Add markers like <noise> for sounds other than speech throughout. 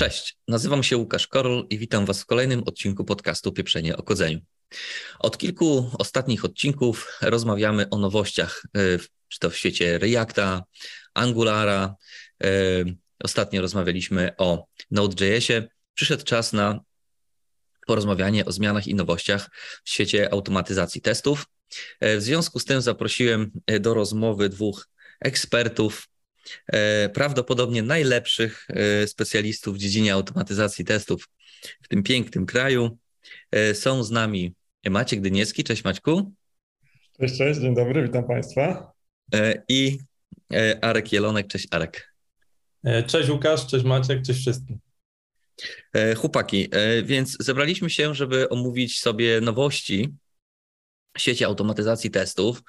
Cześć, nazywam się Łukasz Korol i witam Was w kolejnym odcinku podcastu Pieprzenie o kodzeniu. Od kilku ostatnich odcinków rozmawiamy o nowościach, e, czy to w świecie Reacta, Angulara. E, ostatnio rozmawialiśmy o Node.jsie. Przyszedł czas na porozmawianie o zmianach i nowościach w świecie automatyzacji testów. E, w związku z tym zaprosiłem do rozmowy dwóch ekspertów prawdopodobnie najlepszych e, specjalistów w dziedzinie automatyzacji testów w tym pięknym kraju. E, są z nami Maciek Dyniecki. Cześć Maćku. Cześć, cześć, dzień dobry, witam Państwa. I Arek Jelonek. Cześć Arek. Cześć Łukasz, cześć Maciek, cześć wszystkim. Chłopaki, więc zebraliśmy się, żeby omówić sobie nowości sieci automatyzacji testów.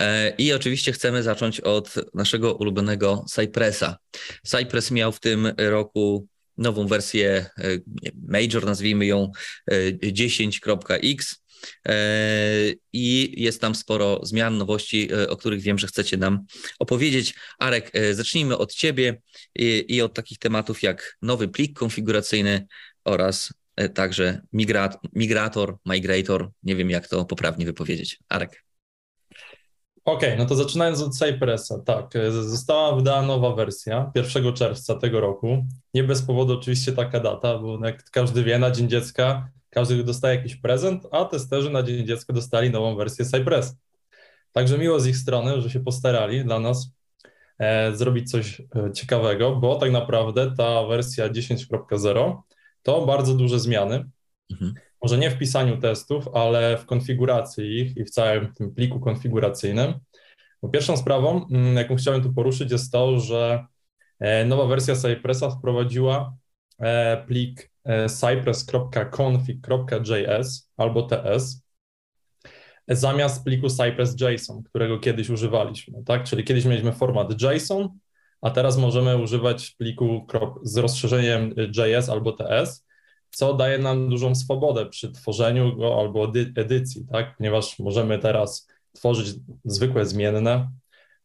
E, I oczywiście chcemy zacząć od naszego ulubionego Cypressa. Cypress miał w tym roku nową wersję e, major, nazwijmy ją 10.x. E, I jest tam sporo zmian, nowości, o których wiem, że chcecie nam opowiedzieć. Arek, zacznijmy od Ciebie i, i od takich tematów jak nowy plik konfiguracyjny oraz także migrat, migrator, migrator, nie wiem jak to poprawnie wypowiedzieć. Arek. Okej, okay, no to zaczynając od Cypressa, tak, e, została wydana nowa wersja 1 czerwca tego roku. Nie bez powodu oczywiście taka data, bo jak każdy wie, na Dzień Dziecka każdy dostaje jakiś prezent, a testerzy na Dzień Dziecka dostali nową wersję Cypressa. Także miło z ich strony, że się postarali dla nas e, zrobić coś e, ciekawego, bo tak naprawdę ta wersja 10.0 to bardzo duże zmiany. Mhm. Może nie w pisaniu testów, ale w konfiguracji ich i w całym tym pliku konfiguracyjnym. Bo pierwszą sprawą, mm, jaką chciałem tu poruszyć, jest to, że e, nowa wersja Cypressa wprowadziła e, plik e, cypress.config.js albo TS zamiast pliku Cypress.json, którego kiedyś używaliśmy, tak? Czyli kiedyś mieliśmy format JSON, a teraz możemy używać pliku z rozszerzeniem JS albo TS, co daje nam dużą swobodę przy tworzeniu go albo edycji, tak? ponieważ możemy teraz tworzyć zwykłe zmienne,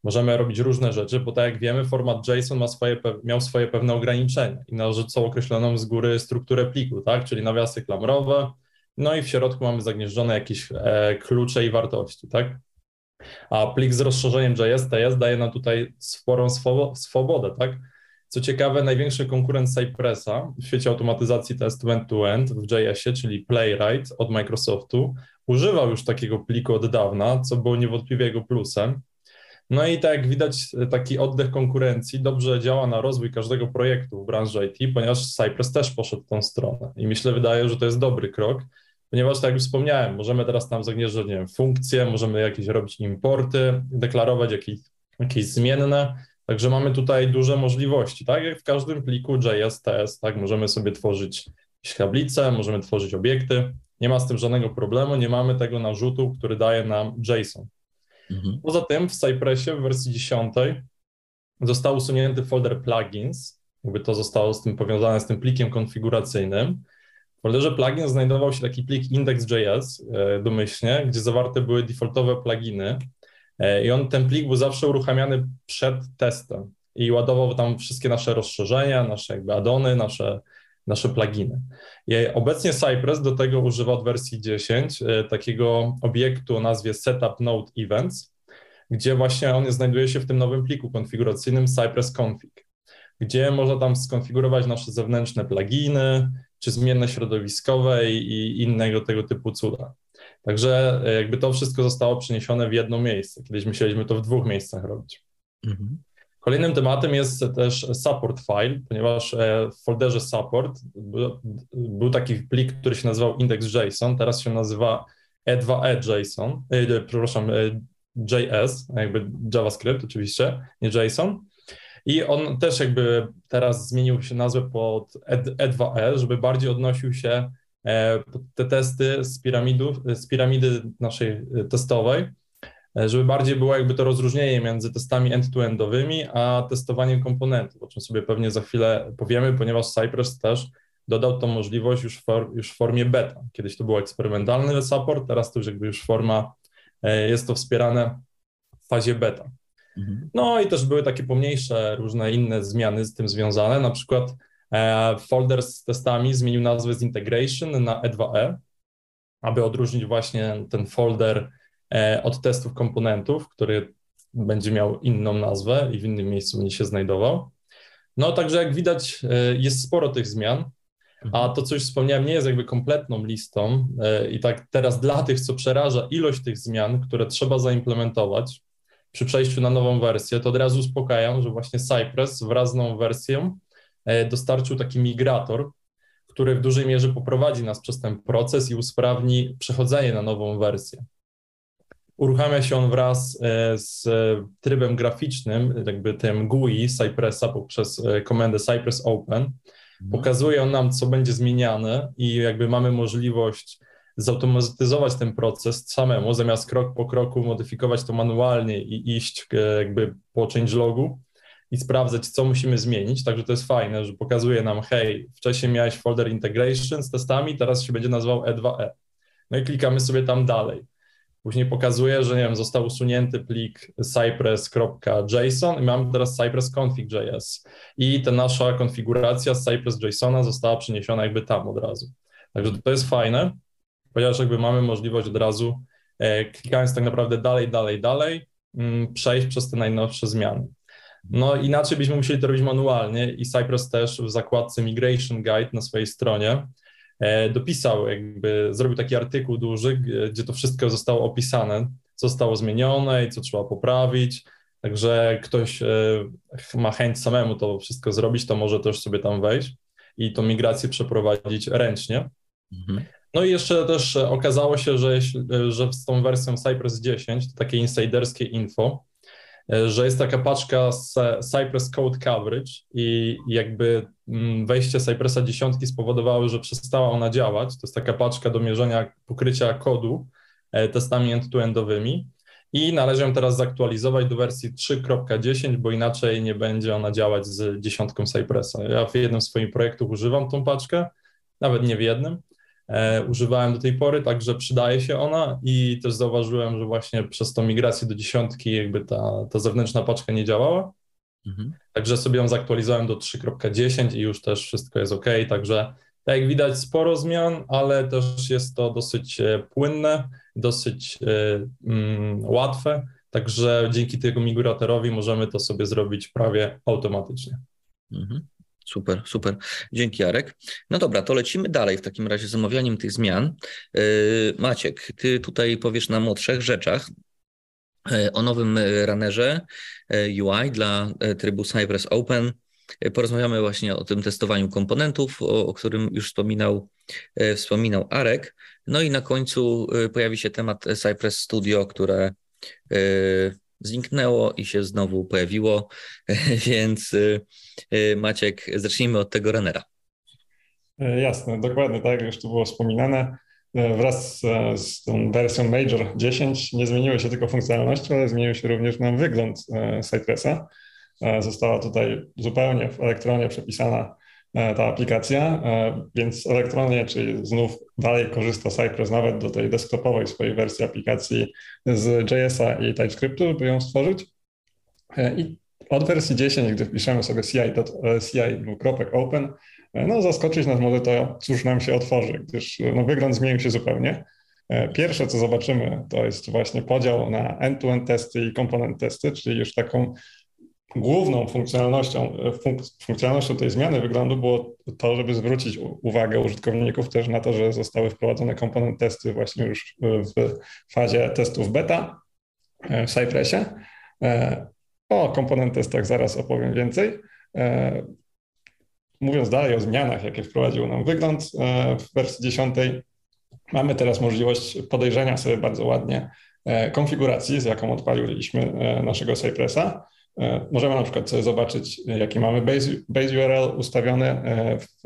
możemy robić różne rzeczy, bo tak jak wiemy, format JSON ma swoje, miał swoje pewne ograniczenia i narzucał określoną z góry strukturę pliku, tak? czyli nawiasy klamrowe, no i w środku mamy zagnieżdżone jakieś e, klucze i wartości. Tak? A plik z rozszerzeniem JS, TS daje nam tutaj sporą swobodę, tak? Co ciekawe, największy konkurent Cypressa w świecie automatyzacji testu end-to-end w JS-ie, czyli Playwright od Microsoftu, używał już takiego pliku od dawna, co było niewątpliwie jego plusem. No i tak jak widać, taki oddech konkurencji dobrze działa na rozwój każdego projektu w branży IT, ponieważ Cypress też poszedł w tą stronę. I myślę, wydaje, że to jest dobry krok, ponieważ tak jak już wspomniałem, możemy teraz tam zagnieżdżać nie wiem, funkcje, możemy jakieś robić importy, deklarować jakieś, jakieś zmienne, także mamy tutaj duże możliwości, tak? Jak w każdym pliku JS, TS, tak, możemy sobie tworzyć tablice, możemy tworzyć obiekty, nie ma z tym żadnego problemu, nie mamy tego narzutu, który daje nam JSON. Mhm. Poza tym w Cypressie w wersji 10 został usunięty folder plugins, jakby to zostało z tym powiązane z tym plikiem konfiguracyjnym, w folderze plugin znajdował się taki plik index.js e, domyślnie, gdzie zawarte były defaultowe pluginy e, i on, ten plik był zawsze uruchamiany przed testem i ładował tam wszystkie nasze rozszerzenia, nasze jakby addony, nasze, nasze pluginy. I obecnie Cypress do tego używa od wersji 10 e, takiego obiektu o nazwie setup node events, gdzie właśnie on znajduje się w tym nowym pliku konfiguracyjnym Cypress config, gdzie można tam skonfigurować nasze zewnętrzne pluginy, czy zmienne środowiskowe i innego tego typu cuda. Także e, jakby to wszystko zostało przeniesione w jedno miejsce. Kiedyś musieliśmy to w dwóch miejscach robić. Mhm. Kolejnym tematem jest też support file, ponieważ e, w folderze support był taki plik, który się nazywał index.json, teraz się nazywa e2e.json, e, przepraszam, JS, jakby JavaScript oczywiście, nie JSON. I on też jakby teraz zmienił się nazwę pod E2E, e, żeby bardziej odnosił się e, te testy z, piramidów, z piramidy naszej e, testowej, żeby bardziej było jakby to rozróżnienie między testami end-to-endowymi, a testowaniem komponentów, o czym sobie pewnie za chwilę powiemy, ponieważ Cypress też dodał tą możliwość już, for, już w formie beta. Kiedyś to był eksperymentalny support, teraz to już jakby już forma, jest to wspierane w fazie beta. Mhm. No i też były takie pomniejsze, różne inne zmiany z tym związane, na przykład Folder z testami zmienił nazwę z Integration na E2E, aby odróżnić właśnie ten folder od testów komponentów, który będzie miał inną nazwę i w innym miejscu będzie się znajdował. No także jak widać jest sporo tych zmian. A mhm. to, co już wspomniałem, nie jest jakby kompletną listą. E, I tak teraz dla tych, co przeraża ilość tych zmian, które trzeba zaimplementować przy przejściu na nową wersję, to od razu uspokajam, że właśnie Cypress wraz z nową wersją e, dostarczył taki migrator, który w dużej mierze poprowadzi nas przez ten proces i usprawni przechodzenie na nową wersję. Uruchamia się on wraz e, z trybem graficznym, jakby tym GUI Cypressa poprzez komendę Cypress Open, Mhm. Pokazuje on nam, co będzie zmieniane i jakby mamy możliwość zautomatyzować ten proces samemu, zamiast krok po kroku modyfikować to manualnie i iść e, jakby po changelogu i sprawdzać, co musimy zmienić. Także to jest fajne, że pokazuje nam, hej, wcześniej miałeś folder integration z testami, teraz się będzie nazywał E2E. No i klikamy sobie tam dalej. Później pokazuje, że nie wiem, został usunięty plik cypress.json i mamy teraz cypress.config.js i ta nasza konfiguracja z cypress.jsona została przeniesiona jakby tam od razu. Także to jest fajne, ponieważ jakby mamy możliwość od razu, e, klikając tak naprawdę dalej, dalej, dalej, mm, przejść przez te najnowsze zmiany. No inaczej byśmy musieli to robić manualnie i Cypress też w zakładce Migration Guide na swojej stronie E, dopisał, jakby zrobił taki artykuł duży, gdzie to wszystko zostało opisane, co zostało zmienione i co trzeba poprawić. Także ktoś e, ma chęć samemu to wszystko zrobić, to może też sobie tam wejść i tą migrację przeprowadzić ręcznie. Mhm. No i jeszcze też okazało się, że, że z tą wersją Cypress 10, to takie insiderskie info, E, że jest taka paczka z Cypress Code Coverage i jakby mm, wejście Cypressa dziesiątki spowodowało, że przestała ona działać. To jest taka paczka do mierzenia pokrycia kodu e, testami end-to-endowymi i należy ją teraz zaktualizować do wersji 3.10, bo inaczej nie będzie ona działać z dziesiątką Cypressa. Ja w jednym z swoich projektów używam tą paczkę, nawet nie w jednym, e, używałem do tej pory, także przydaje się ona i też zauważyłem, że właśnie przez tą migrację do dziesiątki jakby ta, ta zewnętrzna paczka nie działała. Mhm. Także sobie ją zaktualizowałem do 3.10 i już też wszystko jest ok. Także tak jak widać, sporo zmian, ale też jest to dosyć e, płynne, dosyć y, mm, łatwe. Także dzięki tego migratorowi możemy to sobie zrobić prawie automatycznie. Mhm. Super, super. Dzięki, Jarek. No dobra, to lecimy dalej w takim razie z omawianiem tych zmian. Yy, Maciek, ty tutaj powiesz nam o trzech rzeczach. Yy, o nowym runnerze yy, UI dla trybu Cypress Open. Porozmawiamy właśnie o tym testowaniu komponentów, o, o którym już wspominał, wspominał Arek. No i na końcu pojawi się temat Cypress Studio, które zniknęło i się znowu pojawiło, <laughs> więc y, y, Maciek, zacznijmy od tego runnera. E, jasne, dokładnie tak, jak już tu było wspominane. E, wraz z, z tą wersją Major 10 nie zmieniły się tylko funkcjonalności, ale zmienił się również nam wygląd e, Cypressa. Została tutaj zupełnie w elektronie przepisana ta aplikacja, więc elektronie, czyli znów dalej korzysta Cypress nawet do tej desktopowej swojej wersji aplikacji z JS-a i TypeScriptu, żeby ją stworzyć. E, I od wersji 10, gdy wpiszemy sobie CI, CI open, no zaskoczyć nas może to, cóż nam się otworzy, gdyż no, wygląd zmienił się zupełnie. Pierwsze, co zobaczymy, to jest właśnie podział na end-to-end testy i komponent testy, czyli już taką główną funkcjonalnością, funk funkcjonalnością tej zmiany wyglądu było to, żeby zwrócić uwagę użytkowników też na to, że zostały wprowadzone komponent testy właśnie już w fazie testów beta e, w Cypressie. E, o komponent testach zaraz opowiem więcej. E, mówiąc dalej o zmianach, jakie wprowadził nam wygląd w wersji 10, mamy teraz możliwość podejrzenia sobie bardzo ładnie konfiguracji, z jaką odpaliliśmy naszego Cypressa. E, możemy na przykład sobie zobaczyć, jaki mamy base, base URL ustawiony e, w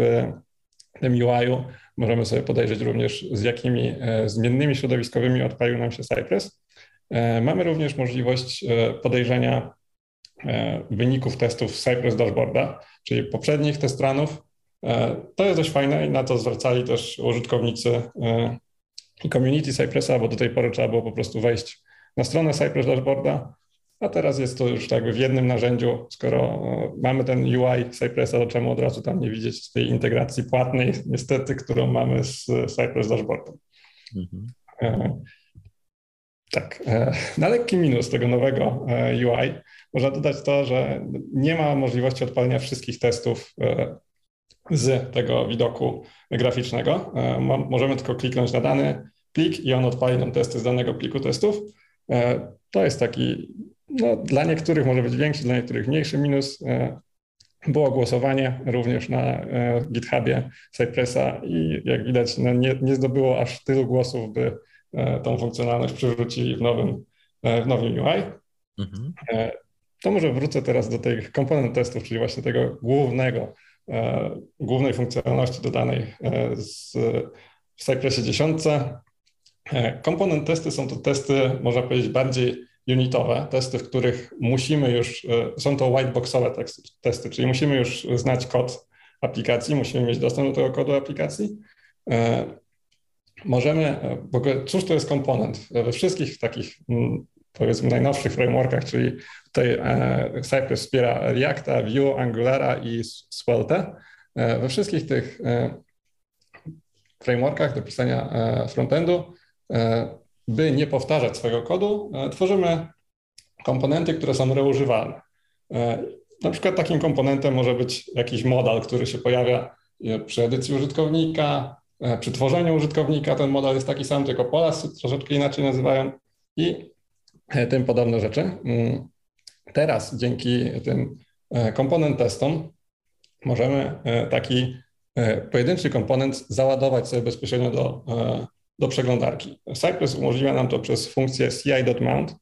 tym UI-u. Możemy sobie podejrzeć również, z jakimi e, zmiennymi środowiskowymi odpalił nam się Cypress. Mamy również możliwość podejrzenia wyników testów Cypress Dashboarda, czyli poprzednich test runów. To jest dość fajne i na to zwracali też użytkownicy community Cypressa, bo do tej pory trzeba było po prostu wejść na stronę Cypress Dashboarda, a teraz jest to już jakby w jednym narzędziu. Skoro mamy ten UI Cypressa, to czemu od razu tam nie widzieć tej integracji płatnej, niestety, którą mamy z Cypress Dashboardem. Mhm. Tak. E, na lekki minus tego nowego e, UI można dodać to, że nie ma możliwości odpalenia wszystkich testów e, z tego widoku graficznego. Możemy tylko kliknąć na dany plik i on odpali nam testy z danego pliku testów. To jest taki, no, dla niektórych może być większy, dla niektórych mniejszy minus. Było głosowanie również na GitHubie Cypressa i jak widać no, nie, nie zdobyło aż tylu głosów, by E, tą funkcjonalność przywrócili w nowym, e, w nowym UI. Mhm. E, to może wrócę teraz do tych komponent testów, czyli właśnie tego głównego, głównej funkcjonalności dodanej z, w Cypressie 10. Komponent testy są to testy, można powiedzieć, bardziej unitowe, testy, w których musimy już, są to whiteboxowe testy, czyli musimy już znać kod aplikacji, musimy mieć dostęp do tego kodu aplikacji możemy, e, w ogóle cóż to jest komponent? We wszystkich takich mm, powiedzmy najnowszych frameworkach, czyli tutaj e, Cypress wspiera Reacta, Vue, Angulara i Svelte. E, we wszystkich tych frameworkach do pisania frontendu, by nie powtarzać swojego kodu, tworzymy komponenty, które są reużywalne. Na przykład takim komponentem może być jakiś modal, który się pojawia przy edycji użytkownika, E, przy tworzeniu użytkownika ten model jest taki sam, tylko pola troszeczkę inaczej nazywają i e, tym podobne rzeczy. Mm, teraz dzięki tym e, komponent testom możemy taki pojedynczy komponent załadować sobie bezpośrednio do, do przeglądarki. Cypress umożliwia nam to przez funkcję ci.mount.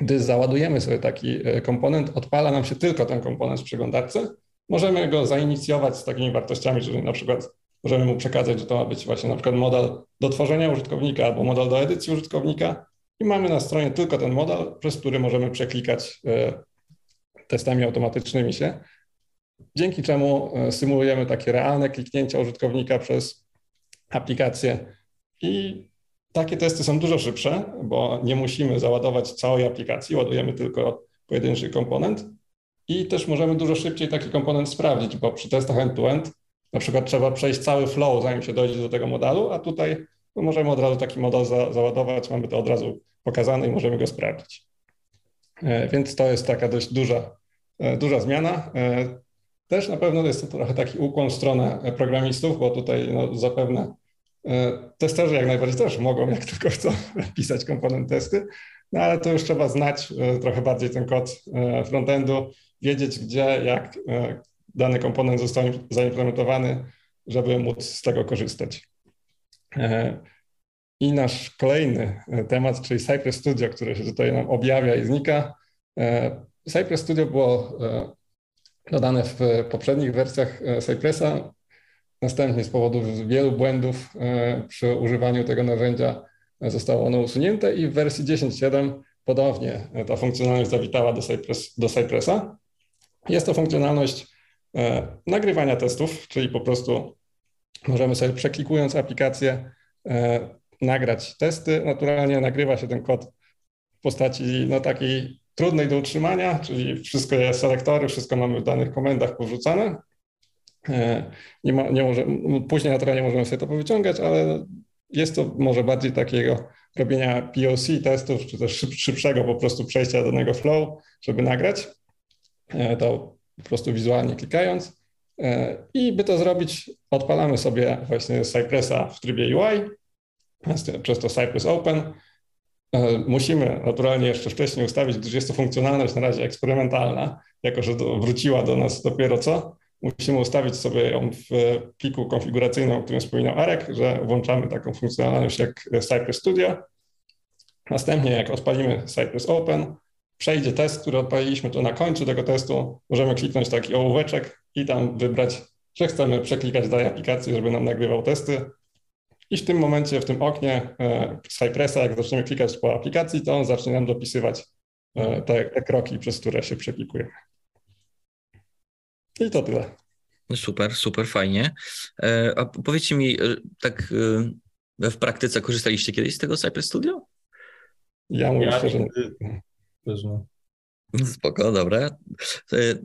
Gdy załadujemy sobie taki komponent, odpala nam się tylko ten komponent w przeglądarce. Możemy go zainicjować z takimi wartościami, czyli na przykład możemy mu przekazać, że to ma być właśnie na przykład model do tworzenia użytkownika albo model do edycji użytkownika i mamy na stronie tylko ten model, przez który możemy przeklikać e, testami automatycznymi się, dzięki czemu e, symulujemy takie realne kliknięcia użytkownika przez aplikację i takie testy są dużo szybsze, bo nie musimy załadować całej aplikacji, ładujemy tylko pojedynczy komponent i też możemy dużo szybciej taki komponent sprawdzić, bo przy testach end-to-end na przykład trzeba przejść cały flow, zanim się dojdzie do tego modelu, a tutaj no, możemy od razu taki model za, załadować, mamy to od razu pokazane i możemy go sprawdzić. E, więc to jest taka dość duża, e, duża zmiana. E, też na pewno jest to trochę taki ukłon w stronę programistów, bo tutaj no, zapewne testerzy jak najbardziej też mogą, <laughs> jak tylko chcą, pisać komponent testy, no ale to już trzeba znać trochę bardziej ten kod frontendu, wiedzieć gdzie, jak dany komponent został zaimplementowany, żeby móc z tego korzystać. E, I nasz kolejny e, temat, czyli Cypress Studio, który się tutaj nam objawia i znika. E, Cypress Studio było dodane w poprzednich wersjach Cypressa. Następnie z powodu wielu błędów przy używaniu tego narzędzia zostało ono usunięte i w wersji 10.7 ponownie ta funkcjonalność zawitała do, Cypress, do Cypressa. Jest to funkcjonalność E, nagrywania testów, czyli po prostu możemy sobie przeklikując aplikację e, nagrać testy. Naturalnie nagrywa się ten kod w postaci no, takiej trudnej do utrzymania, czyli wszystko jest selektory, wszystko mamy w danych komendach powrzucane. E, nie ma, nie może, później naturalnie możemy sobie to powyciągać, ale jest to może bardziej takiego robienia POC testów, czy też szybszego po prostu przejścia do danego flow, żeby nagrać. To po prostu wizualnie klikając. E, I by to zrobić, odpalamy sobie właśnie Cypressa w trybie UI, przez to Cypress Open. E, musimy naturalnie jeszcze wcześniej ustawić, gdyż jest to funkcjonalność na razie eksperymentalna, jako że wróciła do nas dopiero co. Musimy ustawić sobie ją w pliku konfiguracyjnym, o którym wspominał Arek, że włączamy taką funkcjonalność jak Cypress Studio. Następnie, jak odpalimy Cypress Open, przejdzie test, który odpaliliśmy, to na końcu tego testu możemy kliknąć taki ołóweczek i tam wybrać, że chcemy przeklikać danej aplikacji, żeby nam nagrywał testy. I w tym momencie, w tym oknie e, Cypressa, jak zaczniemy klikać po aplikacji, to on zacznie nam dopisywać e, te, te kroki, przez które się przeklikujemy. I to tyle. Super, super, fajnie. E, a powiedzcie mi, tak w praktyce korzystaliście kiedyś z tego Cypress Studio? Ja mówię ja szczerze. No. Spoko, dobra.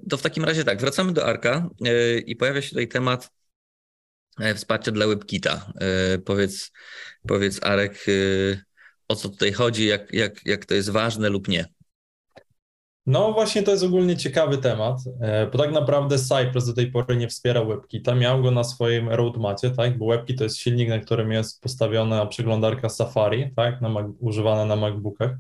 To w takim razie tak, wracamy do Arka i pojawia się tutaj temat wsparcia dla WebKita. Powiedz, powiedz Arek, o co tutaj chodzi, jak, jak, jak to jest ważne lub nie. No właśnie to jest ogólnie ciekawy temat, e, bo tak naprawdę Cypress do tej pory nie wspiera WebKita, miał go na swoim roadmacie, tak, bo WebKit to jest silnik, na którym jest postawiona przeglądarka Safari, tak, na Mac, używana na MacBookach.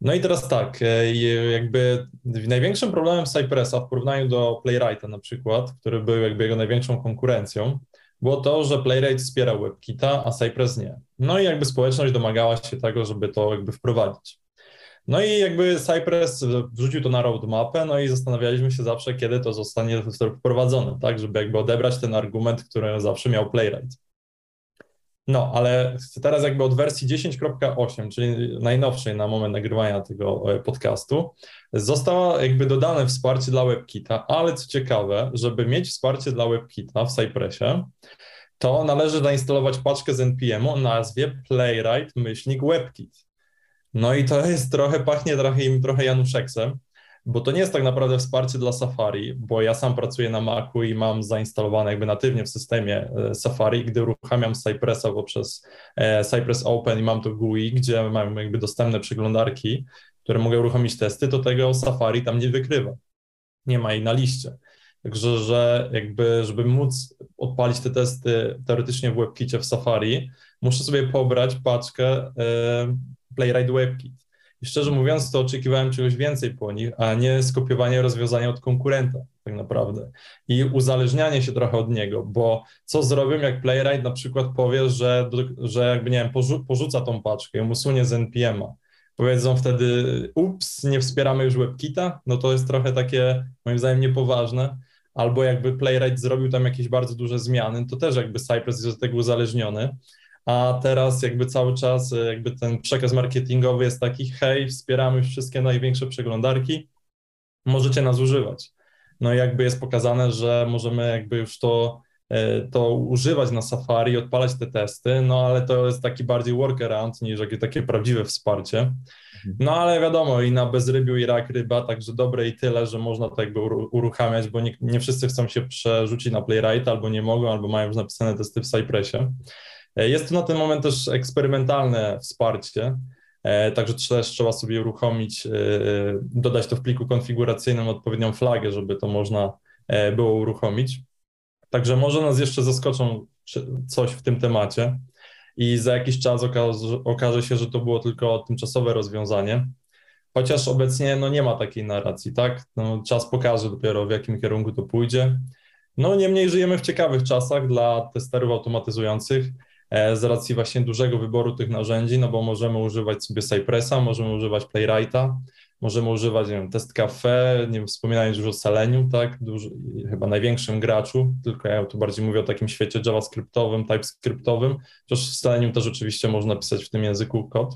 No i teraz tak, e, jakby największym problemem Cypressa w porównaniu do Playwrighta na przykład, który był jakby jego największą konkurencją, było to, że Playwright wspiera WebKita, a Cypress nie. No i jakby społeczność domagała się tego, żeby to jakby wprowadzić. No i jakby Cypress wrzucił to na roadmapę, no i zastanawialiśmy się zawsze, kiedy to zostanie wprowadzone, tak, żeby jakby odebrać ten argument, który zawsze miał Playwright. No, ale teraz jakby od wersji 10.8, czyli najnowszej na moment nagrywania tego e, podcastu, zostało jakby dodane wsparcie dla WebKita, ale co ciekawe, żeby mieć wsparcie dla WebKita w Cypressie, to należy zainstalować paczkę z NPM o nazwie playwright-webkit. No i to jest trochę, pachnie trochę im trochę Januszeksem, bo to nie jest tak naprawdę wsparcie dla Safari, bo ja sam pracuję na Macu i mam zainstalowane jakby natywnie w systemie e, Safari, gdy uruchamiam Cypressa poprzez e, Cypress Open i mam to GUI, gdzie mam jakby dostępne przeglądarki, które mogę uruchomić testy, to tego Safari tam nie wykrywa. Nie ma jej na liście. Także, że jakby, żeby móc odpalić te testy teoretycznie w WebKicie w Safari, muszę sobie pobrać paczkę e, Playwright WebKit. I szczerze mówiąc, to oczekiwałem czegoś więcej po nich, a nie skopiowanie rozwiązania od konkurenta, tak naprawdę. I uzależnianie się trochę od niego, bo co zrobią, jak Playwright na przykład powie, że, że jakby, nie wiem, porzu porzuca tą paczkę ją usunie z NPM-a. Powiedzą wtedy, ups, nie wspieramy już WebKita, no to jest trochę takie, moim zdaniem, niepoważne. Albo jakby Playwright zrobił tam jakieś bardzo duże zmiany, to też jakby Cypress jest od tego uzależniony a teraz jakby cały czas e, jakby ten przekaz marketingowy jest taki, hej, wspieramy wszystkie największe przeglądarki, możecie nas używać. No i jakby jest pokazane, że możemy jakby już to, e, to używać na Safari, odpalać te testy, no ale to jest taki bardziej workaround niż jakieś takie prawdziwe wsparcie. Mhm. No ale wiadomo, i na bezrybiu i rak ryba, także dobre i tyle, że można to jakby uruchamiać, bo nie, nie wszyscy chcą się przerzucić na Playwright, albo nie mogą, albo mają już napisane testy w Cypressie. E, jest to na ten moment też eksperymentalne wsparcie, e, także też trzeba sobie uruchomić, e, dodać to w pliku konfiguracyjnym odpowiednią flagę, żeby to można było uruchomić. Także może nas jeszcze zaskoczą coś w tym temacie i za jakiś czas okaże, się, że to było tylko tymczasowe rozwiązanie. Chociaż obecnie no, nie ma takiej narracji, tak? No, czas pokaże dopiero w jakim kierunku to pójdzie. No niemniej żyjemy w ciekawych czasach dla testerów automatyzujących. E, z racji właśnie dużego wyboru tych narzędzi, no bo możemy używać sobie Cypressa, możemy używać Playwrighta, możemy używać, nie wiem, Test Cafe, nie wspominając już o Selenium, tak, chyba największym graczu, tylko ja tu bardziej mówię o takim świecie javascriptowym, typescriptowym, chociaż w Selenium też oczywiście można pisać w tym języku kod.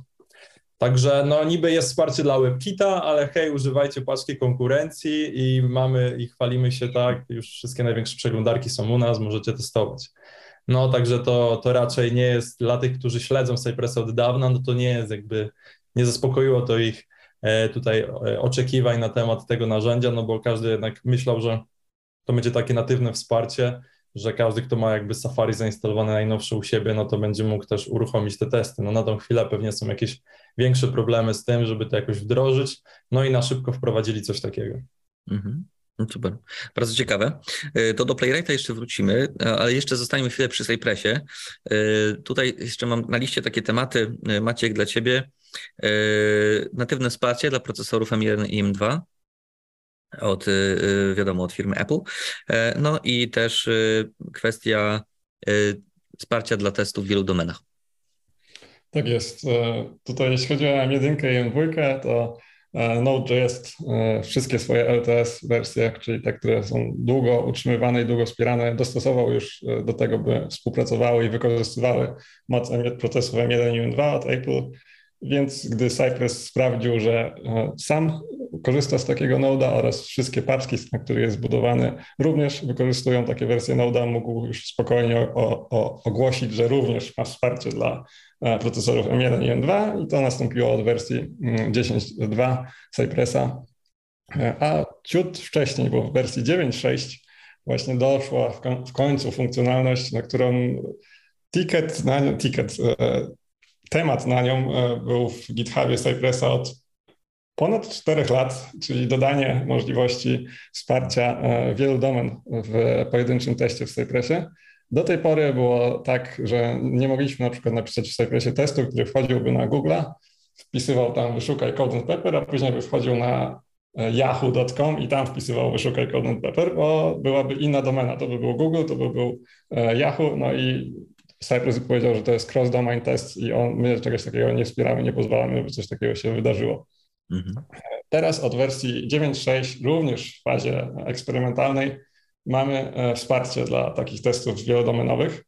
Także no niby jest wsparcie dla WebKita, ale hej, używajcie paczki konkurencji i mamy i chwalimy się tak, już wszystkie największe przeglądarki są u nas, możecie testować. No także to, to raczej nie jest dla tych, którzy śledzą Cypressa od dawna, no to nie jest jakby, nie zaspokoiło to ich e, tutaj e, oczekiwań na temat tego narzędzia, no bo każdy jednak myślał, że to będzie takie natywne wsparcie, że każdy, kto ma jakby Safari zainstalowane najnowsze u siebie, no to będzie mógł też uruchomić te testy. No na tą chwilę pewnie są jakieś większe problemy z tym, żeby to jakoś wdrożyć, no i na szybko wprowadzili coś takiego. Mhm. No super, bardzo ciekawe. E, to do Playwrighta jeszcze wrócimy, ale jeszcze zostaniemy chwilę przy Cypressie. E, tutaj jeszcze mam na liście takie tematy, e, Maciek, dla Ciebie. Natywne wsparcie dla procesorów M1 i M2 od, wiadomo, od firmy Apple. No i też kwestia wsparcia dla testów w wielu domenach. Tak jest. Tutaj jeśli chodzi o M1 i M2, to Node.js e, wszystkie swoje LTS wersje, czyli te, które są długo utrzymywane i długo wspierane, dostosował już e, do tego, by współpracowały i wykorzystywały moc procesów M1 i M2 od Apple. Więc gdy Cypress sprawdził, że sam korzysta z takiego Node'a oraz wszystkie paczki, na których jest zbudowany, również wykorzystują takie wersje Node'a. Mógł już spokojnie o, o, ogłosić, że również ma wsparcie dla e, procesorów M1 i M2 i to nastąpiło od wersji 10.2 mm, Cypressa. E, a ciut wcześniej, bo w wersji 9.6 właśnie doszła w końcu funkcjonalność, na którą ticket, na, ticket temat na nią był w GitHubie Cypressa od ponad 4 lat, czyli dodanie możliwości wsparcia e, wielu domen w pojedynczym teście w Cypressie. Do tej pory było tak, że nie mogliśmy na przykład napisać w Cypressie testu, który wchodziłby na Google'a, wpisywał tam wyszukaj Code Pepper, a później by wchodził na e, yahoo.com i tam wpisywał wyszukaj Code Pepper, bo byłaby inna domena. To by był Google, to by był e, Yahoo, no i Cypress powiedział, że to jest cross-domain test i on, my czegoś takiego nie wspieramy, nie pozwalamy, żeby coś takiego się wydarzyło. Mhm. Teraz od wersji 9.6, również w fazie eksperymentalnej, mamy e, wsparcie dla takich testów wielodomenowych.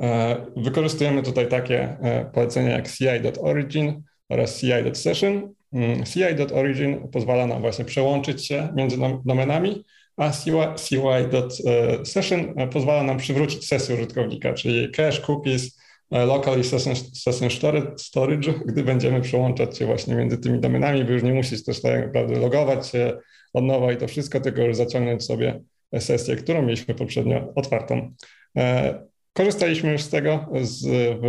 E, wykorzystujemy tutaj takie e, polecenia jak ci.origin oraz ci.session. Mm, ci.origin pozwala nam właśnie przełączyć się między domenami, a CY.session pozwala nam przywrócić sesję użytkownika, czyli cache, cookies, local i session storage, gdy będziemy przełączać się właśnie między tymi domenami, by już nie musisz też tak naprawdę logować się od nowa i to wszystko, tylko już zaciągnąć sobie sesję, którą mieliśmy poprzednio otwartą. E, korzystaliśmy już z tego z,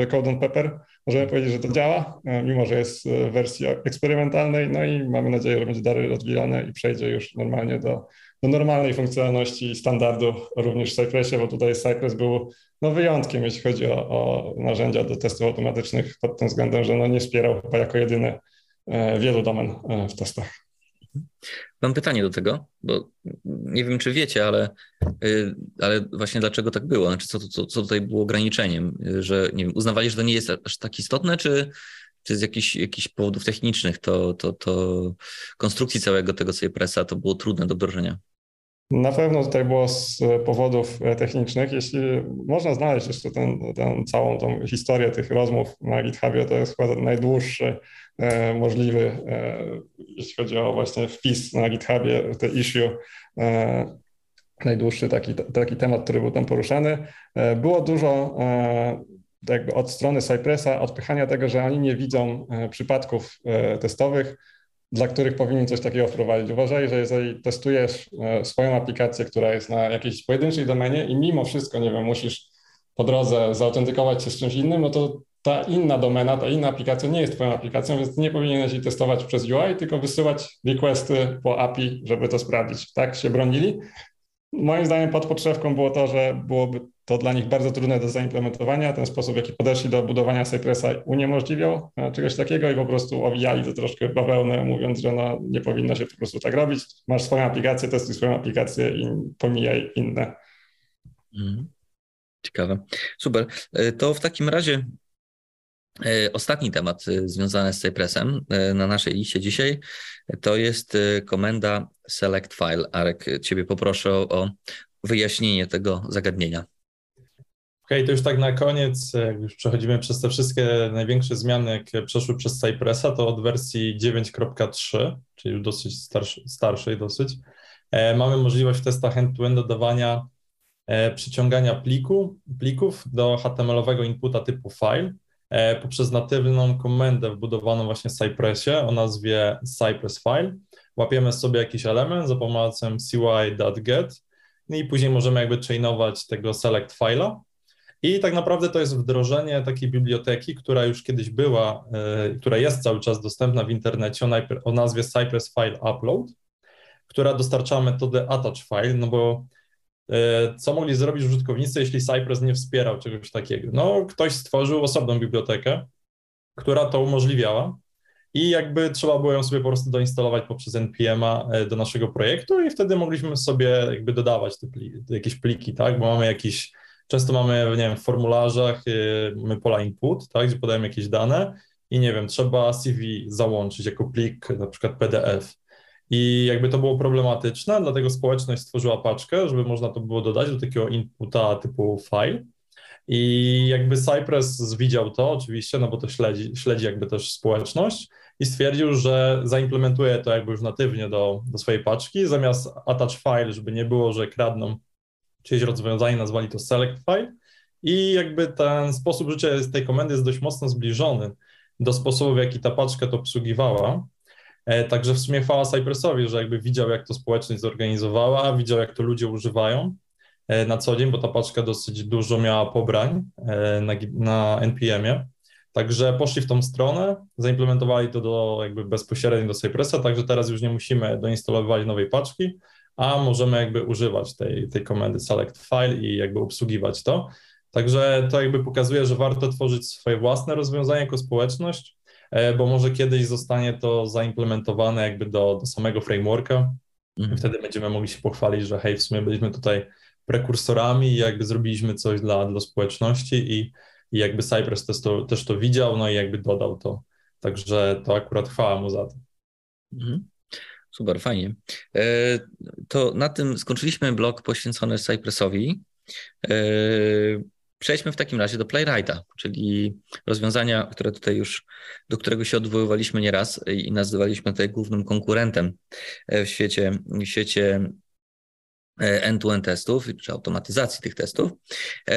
Code Pepper. Możemy powiedzieć, że to działa, e, mimo że jest w wersji eksperymentalnej, no i mamy nadzieję, że będzie dalej rozwijane i przejdzie już normalnie do, do normalnej funkcjonalności standardu również w Cypressie, bo tutaj Cypress był no, wyjątkiem, jeśli chodzi o, o, narzędzia do testów automatycznych pod tym względem, że no, nie wspierał chyba jako jedyny e, wielu domen w testach. Mam pytanie do tego, bo nie wiem, czy wiecie, ale, y, ale właśnie dlaczego tak było? Znaczy, co, co, co tutaj było ograniczeniem? Że nie wiem, uznawali, że to nie jest aż tak istotne, czy, czy z jakichś, jakichś powodów technicznych to, to, to konstrukcji całego tego Cypressa to było trudne do wdrożenia? Na pewno tutaj było z powodów e, technicznych. Jeśli można znaleźć jeszcze tę całą tą historię tych rozmów na GitHubie, to jest chyba najdłuższy e, możliwy, e, jeśli chodzi o właśnie wpis na GitHubie, te issue, e, najdłuższy taki, taki temat, który był tam poruszany. E, było dużo e, jakby od strony Cypressa odpychania tego, że oni nie widzą przypadków testowych, dla których powinien coś takiego wprowadzić. Uważaj, że jeżeli testujesz e, swoją aplikację, która jest na jakiejś pojedynczej domenie i mimo wszystko, nie wiem, musisz po drodze zautentykować się z czymś innym, no to ta inna domena, ta inna aplikacja nie jest twoją aplikacją, więc nie powinieneś jej testować przez UI, tylko wysyłać requesty po API, żeby to sprawdzić. Tak się bronili. Moim zdaniem pod podszewką było to, że byłoby to dla nich bardzo trudne do zaimplementowania. Ten sposób, w jaki podeszli do budowania Cypressa uniemożliwiał e, czegoś takiego i po prostu owijali to troszkę bawełnę, mówiąc, że no, nie powinno się po prostu tak robić. Masz swoją aplikację, testuj swoją aplikację i pomijaj inne. Mhm. Ciekawe. Super. E, to w takim razie e, Ostatni temat związany z Cypressem na naszej liście dzisiaj to jest komenda select file. Arek, Ciebie poproszę o wyjaśnienie tego zagadnienia. Okej, okay, to już tak na koniec, jak już przechodzimy przez te wszystkie największe zmiany, jakie przeszły przez Cypressa, to od wersji 9.3, czyli już dosyć starszy, starszej dosyć, e, mamy możliwość w testach end-to-end dodawania e, przyciągania pliku, plików do HTML-owego inputa typu file e, poprzez natywną komendę wbudowaną właśnie w Cypressie o nazwie Cypress File. Łapiemy sobie jakiś element za pomocą cy.get no i później możemy jakby chainować tego select file'a i tak naprawdę to jest wdrożenie takiej biblioteki, która już kiedyś była, e, która jest cały czas dostępna w internecie o, nazwie Cypress File Upload, która dostarcza metodę attach file, no bo e, co mogli zrobić użytkownicy, jeśli Cypress nie wspierał czegoś takiego? No, ktoś stworzył osobną bibliotekę, która to umożliwiała i jakby trzeba było ją sobie po prostu doinstalować poprzez npm-a e, do naszego projektu i wtedy mogliśmy sobie jakby dodawać te pliki, jakieś pliki, tak, bo mamy jakiś Często mamy, nie wiem, w formularzach y, mamy pola input, tak, gdzie podajemy jakieś dane i nie wiem, trzeba CV załączyć jako plik, na przykład PDF. I jakby to było problematyczne, dlatego społeczność stworzyła paczkę, żeby można to było dodać do takiego inputa typu file. I jakby Cypress widział to oczywiście, no bo to śledzi, śledzi jakby też społeczność i stwierdził, że zaimplementuje to jakby już natywnie do, do swojej paczki, zamiast attach file, żeby nie było, że kradną czyjeś rozwiązanie, nazwali to select file i jakby ten sposób życia tej komendy jest dość mocno zbliżony do sposobu, w jaki ta paczka to obsługiwała. E, także w sumie chwała Cypressowi, że jakby widział, jak to społeczność zorganizowała, widział, jak to ludzie używają e, na co dzień, bo ta paczka dosyć dużo miała pobrań e, na, na NPM-ie. Także poszli w tą stronę, zaimplementowali to do, jakby bezpośrednio do Cypressa, także teraz już nie musimy doinstalowywać nowej paczki, a możemy jakby używać tej, tej komendy select file i jakby obsługiwać to. Także to jakby pokazuje, że warto tworzyć swoje własne rozwiązania jako społeczność, e, bo może kiedyś zostanie to zaimplementowane jakby do, do samego frameworka mhm. i wtedy będziemy mogli się pochwalić, że hej, w sumie byliśmy tutaj prekursorami i jakby zrobiliśmy coś dla, dla społeczności i, i jakby Cypress też to, też to widział, no i jakby dodał to. Także to akurat chwała mu za to. Mhm. Super, fajnie. E, to na tym skończyliśmy blog poświęcony Cypressowi. E, przejdźmy w takim razie do Playwrighta, czyli rozwiązania, które tutaj już, do którego się odwoływaliśmy nieraz i nazywaliśmy tutaj głównym konkurentem w świecie, w świecie end-to-end testów, czy automatyzacji tych testów. E,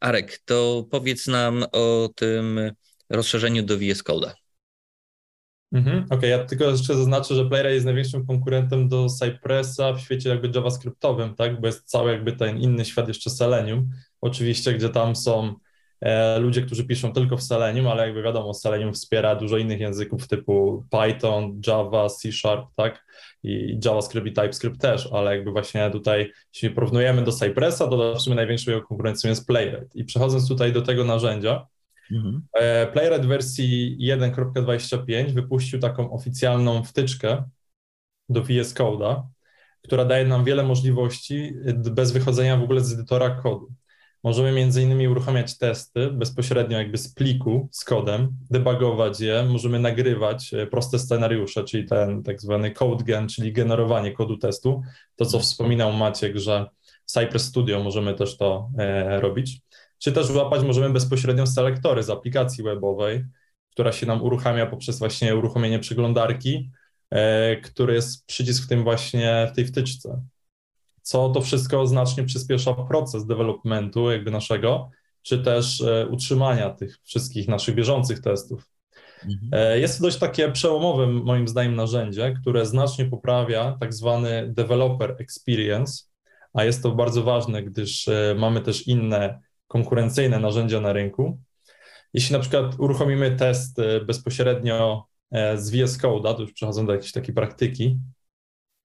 Arek, to powiedz nam o tym rozszerzeniu do VS Code'a. Mhm, Okej, okay, ja tylko jeszcze zaznaczę, że Playwright jest największym konkurentem do Cypressa w świecie jakby javascriptowym, tak, bo jest cały jakby ten inny świat jeszcze Selenium, oczywiście, gdzie tam są e, ludzie, którzy piszą tylko w Selenium, ale jakby wiadomo, Selenium wspiera dużo innych języków typu Python, Java, C Sharp, tak, i JavaScript i TypeScript też, ale jakby właśnie tutaj, jeśli porównujemy do Cypressa, to w największą jego konkurencją jest Playwright. I przechodząc tutaj do tego narzędzia, Mhm. E, Playwright wersji 1.25 wypuścił taką oficjalną wtyczkę do VS Code'a, która daje nam wiele możliwości bez wychodzenia w ogóle z edytora kodu. Możemy między innymi uruchamiać testy bezpośrednio jakby z pliku, z kodem, debugować je, możemy nagrywać e, proste scenariusze, czyli ten tak zwany code gen, czyli generowanie kodu testu. To, co wspominał Maciek, że Cypress Studio możemy też to e, robić czy też łapać możemy bezpośrednio selektory z aplikacji webowej, która się nam uruchamia poprzez właśnie uruchomienie przeglądarki, e, który jest przycisk w tym właśnie, w tej wtyczce. Co to wszystko znacznie przyspiesza proces developmentu jakby naszego, czy też e, utrzymania tych wszystkich naszych bieżących testów. Mhm. E, jest to dość takie przełomowe moim zdaniem narzędzie, które znacznie poprawia tak zwany developer experience, a jest to bardzo ważne, gdyż mamy też inne konkurencyjne narzędzia na rynku. Jeśli na przykład uruchomimy test e, bezpośrednio e, z VS Code'a, to już przechodzą do jakiejś takiej praktyki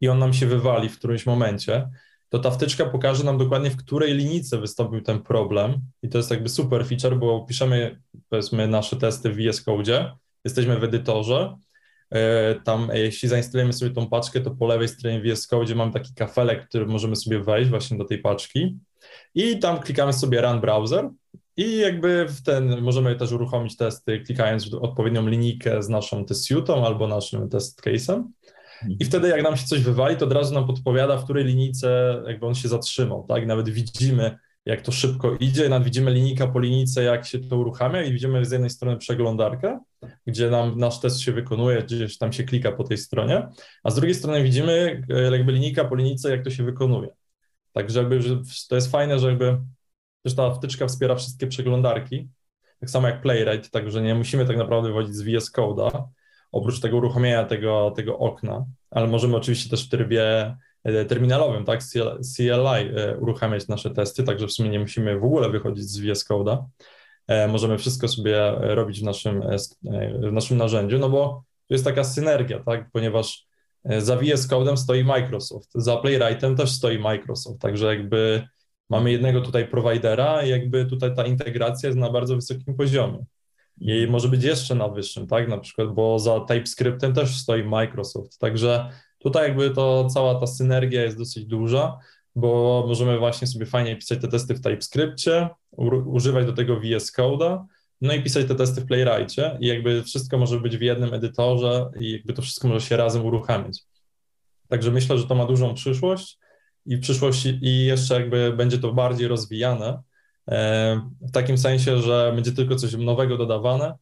i on nam się wywali w którymś momencie, to ta wtyczka pokaże nam dokładnie, w której linijce wystąpił ten problem. I to jest jakby super feature, bo piszemy powiedzmy nasze testy w VS Code, jesteśmy w edytorze, e, tam jeśli zainstalujemy sobie tą paczkę, to po lewej stronie VS Code mamy taki kafelek, który możemy sobie wejść właśnie do tej paczki i tam klikamy sobie Run Browser i jakby w ten możemy też uruchomić testy, klikając w odpowiednią linijkę z naszą test suite'ą albo naszym test case'em. I mhm. wtedy jak nam się coś wywali, to od razu nam podpowiada, w której linijce jakby on się zatrzymał, tak? Nawet widzimy, jak to szybko idzie, nawet widzimy linijka po linijce, jak się to uruchamia i widzimy z jednej strony przeglądarkę, gdzie nam nasz test się wykonuje, gdzieś tam się klika po tej stronie, a z drugiej strony widzimy e, jakby linijka po linijce, jak to się wykonuje. Także jakby to jest fajne, że jakby też ta wtyczka wspiera wszystkie przeglądarki, tak samo jak Playwright, także nie musimy tak naprawdę wychodzić z VS Code'a, oprócz tego uruchomienia tego, tego okna, ale możemy oczywiście też w trybie e, terminalowym, tak, CLI e, uruchamiać nasze testy, także w sumie nie musimy w ogóle wychodzić z VS Code'a. E, możemy wszystko sobie robić w naszym, w naszym narzędziu, no bo to jest taka synergia, tak, ponieważ za VS Code'em stoi Microsoft, za Playwrightem też stoi Microsoft, także jakby mamy jednego tutaj prowajdera i jakby tutaj ta integracja jest na bardzo wysokim poziomie. I może być jeszcze na wyższym, tak, na przykład, bo za TypeScriptem też stoi Microsoft, także tutaj jakby to cała ta synergia jest dosyć duża, bo możemy właśnie sobie fajnie pisać te testy w TypeScriptie, używać do tego VS Code'a, no i pisać te testy w Playwrightie i jakby wszystko może być w jednym edytorze i jakby to wszystko może się razem uruchamiać. Także myślę, że to ma dużą przyszłość i w przyszłości i jeszcze jakby będzie to bardziej rozwijane, e, w takim sensie, że będzie tylko coś nowego dodawane,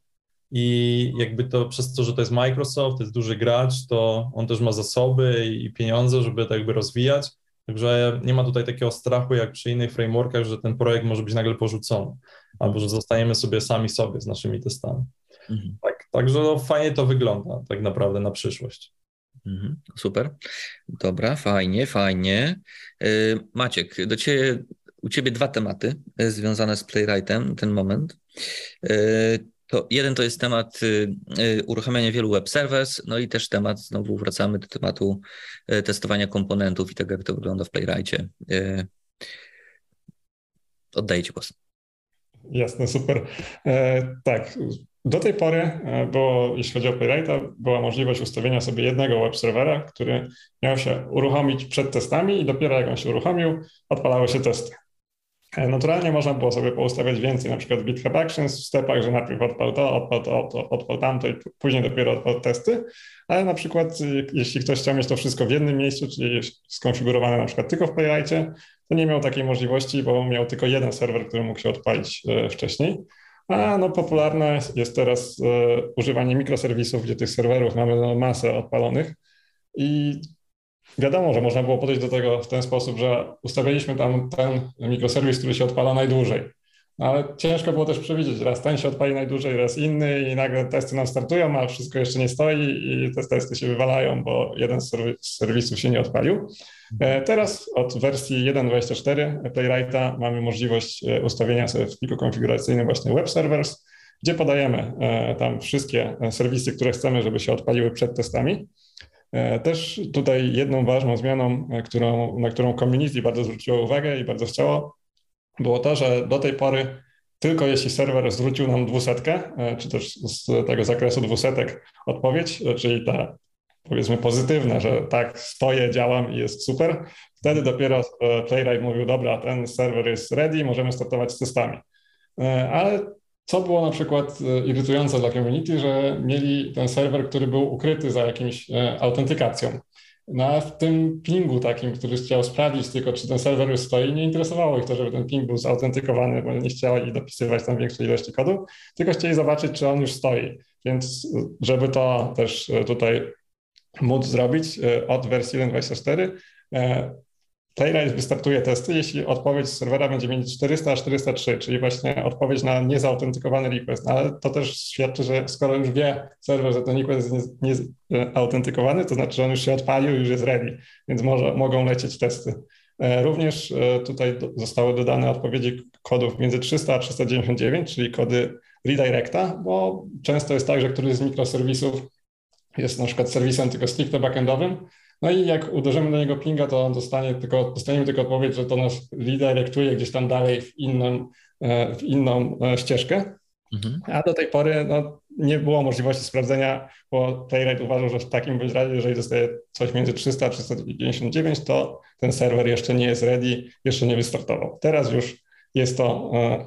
i jakby to przez to, że to jest Microsoft, to jest duży gracz, to on też ma zasoby i pieniądze, żeby to jakby rozwijać. Także nie ma tutaj takiego strachu jak przy innych frameworkach, że ten projekt może być nagle porzucony, albo że zostajemy sobie sami sobie z naszymi testami. Mhm. Tak, także no, fajnie to wygląda tak naprawdę na przyszłość. Mhm, super. Dobra, fajnie, fajnie. Y, Maciek, do ciebie, u Ciebie dwa tematy y, związane z Playwrightem ten moment. Y, to jeden to jest temat uruchamiania wielu web servers, no i też temat, znowu wracamy do tematu testowania komponentów i tego, jak to wygląda w Playwrightie. Oddaję Ci głos. Jasne, super. E, tak, do tej pory, e, bo jeśli chodzi o Playwrighta, była możliwość ustawienia sobie jednego web serwera, który miał się uruchomić przed testami i dopiero jak on się uruchomił, odpalały się testy. E, naturalnie można było sobie poustawiać więcej, na przykład GitHub Actions w stepach, że najpierw odpal to, odpal to, to odpal tamto i później dopiero odpal testy, ale na przykład jeśli ktoś chciał mieć to wszystko w jednym miejscu, czyli skonfigurowane na przykład tylko w Playwrightie, to nie miał takiej możliwości, bo miał tylko jeden serwer, który mógł się odpalić e, wcześniej. A no, popularne jest teraz e, używanie mikroserwisów, gdzie tych serwerów mamy masę odpalonych i wiadomo, że można było podejść do tego w ten sposób, że ustawiliśmy tam ten mikroserwis, który się odpala najdłużej. No, ale ciężko było też przewidzieć, raz ten się odpali najdłużej, raz inny i nagle testy nam startują, a wszystko jeszcze nie stoi i te testy się wywalają, bo jeden z serwisów się nie odpalił. E, teraz od wersji 1.24 Playwrighta mamy możliwość e, ustawienia sobie w pliku konfiguracyjnym właśnie web servers, gdzie podajemy e, tam wszystkie serwisy, które chcemy, żeby się odpaliły przed testami. Też tutaj jedną ważną zmianą, którą, na którą community bardzo zwróciło uwagę i bardzo chciało, było to, że do tej pory tylko jeśli serwer zwrócił nam dwusetkę, czy też z tego zakresu dwusetek odpowiedź, czyli ta powiedzmy pozytywne, że tak, stoję, działam i jest super, wtedy dopiero e, Playwright mówił, dobra, ten serwer jest ready, możemy startować z testami. E, ale co było na przykład e, irytujące dla community, że mieli ten serwer, który był ukryty za jakimś autentykacją. No w tym pingu takim, który chciał sprawdzić tylko, czy ten serwer już stoi, nie interesowało ich to, żeby ten ping był zautentykowany, bo nie chcieli dopisywać tam większej ilości kodu, tylko chcieli zobaczyć, czy on już stoi. Więc żeby to też tutaj móc zrobić e, od wersji 1.24. E, Playwright wystartuje testy, jeśli odpowiedź z serwera będzie mieć 400 a 403, czyli właśnie odpowiedź na niezautentykowany request. Ale to też świadczy, że skoro już wie serwer, że ten request jest nieautentykowany, to znaczy, że on już się odpalił, już jest ready, więc może, mogą lecieć testy. E, również tutaj zostały dodane odpowiedzi kodów między 300 a 399, czyli kody redirecta, bo często jest tak, że któryś z mikroserwisów jest na przykład serwisem tylko stricte backendowym, no i jak uderzymy do niego pinga, to on dostanie tylko, dostaniemy tylko odpowiedź, że to nas redirectuje gdzieś tam dalej w inną, e, w inną e, ścieżkę. Mhm. A do tej pory no, nie było możliwości sprawdzenia, bo Playwright uważał, że w takim bądź razie, jeżeli dostaje coś między 300 a 399, to ten serwer jeszcze nie jest ready, jeszcze nie wystartował. Teraz już jest to e,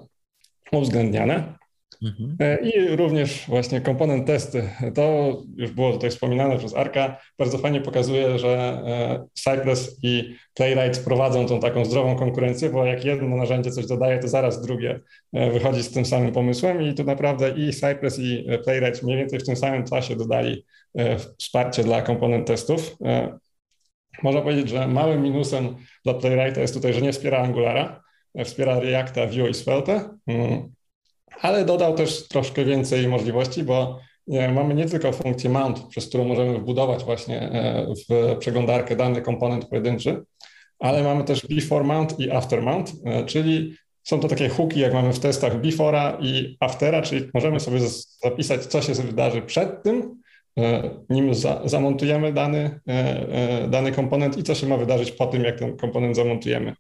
uwzględniane. Mhm. E, I również właśnie komponent testy. To już było tutaj wspominane przez Arka. Bardzo fajnie pokazuje, że e, Cypress i Playwright prowadzą tą taką zdrową konkurencję, bo jak jedno narzędzie coś dodaje, to zaraz drugie e, wychodzi z tym samym pomysłem i tu naprawdę i Cypress i Playwright mniej więcej w tym samym czasie dodali wsparcie dla komponent testów. Można powiedzieć, że małym minusem dla Playwrighta jest tutaj, że nie wspiera Angulara, wspiera Reacta, Vue i Svelte. Ale dodał też troszkę więcej możliwości, bo nie, mamy nie tylko funkcję mount, przez którą możemy wbudować właśnie e, w przeglądarkę dany komponent pojedynczy, ale mamy też before mount i after mount, e, czyli są to takie hooki, jak mamy w testach before'a i aftera, czyli możemy sobie zapisać, co się wydarzy przed tym, e, nim za, zamontujemy dany, dany komponent i co się ma wydarzyć po tym, jak ten komponent zamontujemy.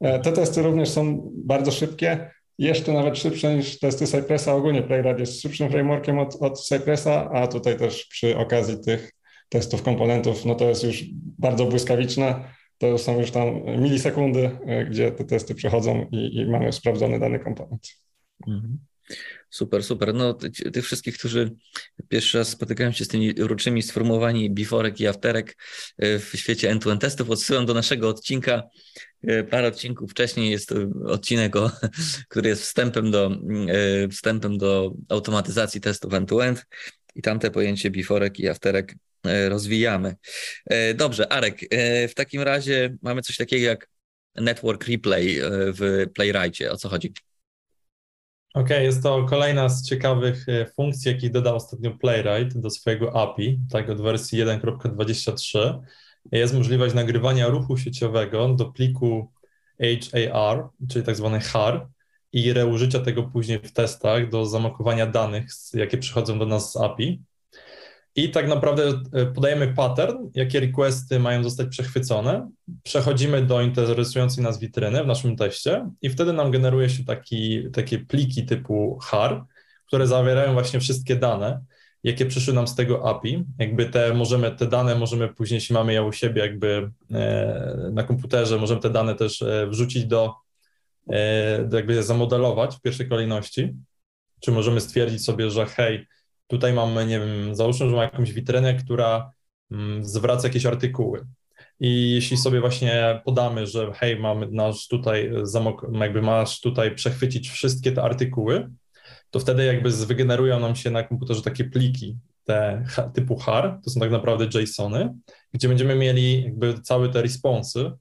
Te testy również są bardzo szybkie jeszcze nawet szybsze niż testy Cypressa. Ogólnie Playwright jest szybszym frameworkiem od, od Cypressa, a tutaj też przy okazji tych testów komponentów, no to jest już bardzo błyskawiczne. To są już tam milisekundy, e, gdzie te testy przechodzą i, i mamy sprawdzony dany komponent. Mhm. Super, super. No, tych wszystkich, którzy pierwszy raz spotykają się z tymi uroczymi sformułowani biforek i afterek e, w świecie end-to-end testów, odsyłam do naszego odcinka. E, parę odcinków wcześniej jest to odcinek, o, <laughs> który jest wstępem do, e, wstępem do automatyzacji testów end-to-end i tamte pojęcie biforek i afterek rozwijamy. Dobrze, Arek, w takim razie mamy coś takiego jak network replay w Playwrightie. O co chodzi? OK, jest to kolejna z ciekawych e, funkcji, jakich dodał ostatnio Playwright do swojego API, tak od wersji 1.23. Jest możliwość nagrywania ruchu sieciowego do pliku HAR, czyli tak zwany HAR, i reużycia tego później w testach do zamokowania danych, jakie przychodzą do nas z API. I tak naprawdę e, podajemy pattern, jakie requesty mają zostać przechwycone. Przechodzimy do interesującej nas witryny w naszym teście i wtedy nam generuje się taki, takie pliki typu har, które zawierają właśnie wszystkie dane, jakie przyszły nam z tego API. Jakby te możemy, te dane możemy później, jeśli mamy je u siebie jakby e, na komputerze, możemy te dane też e, wrzucić do, do jakby zamodelować w pierwszej kolejności. Czy możemy stwierdzić sobie, że hej, Tutaj mamy, nie wiem, załóżmy, że mamy jakąś witrynę, która mm, zwraca jakieś artykuły. I jeśli sobie właśnie podamy, że hej, mamy nasz tutaj jakby masz tutaj przechwycić wszystkie te artykuły, to wtedy jakby wygenerują nam się na komputerze takie pliki te typu HAR, to są tak naprawdę JSONy, gdzie będziemy mieli jakby całe te responsy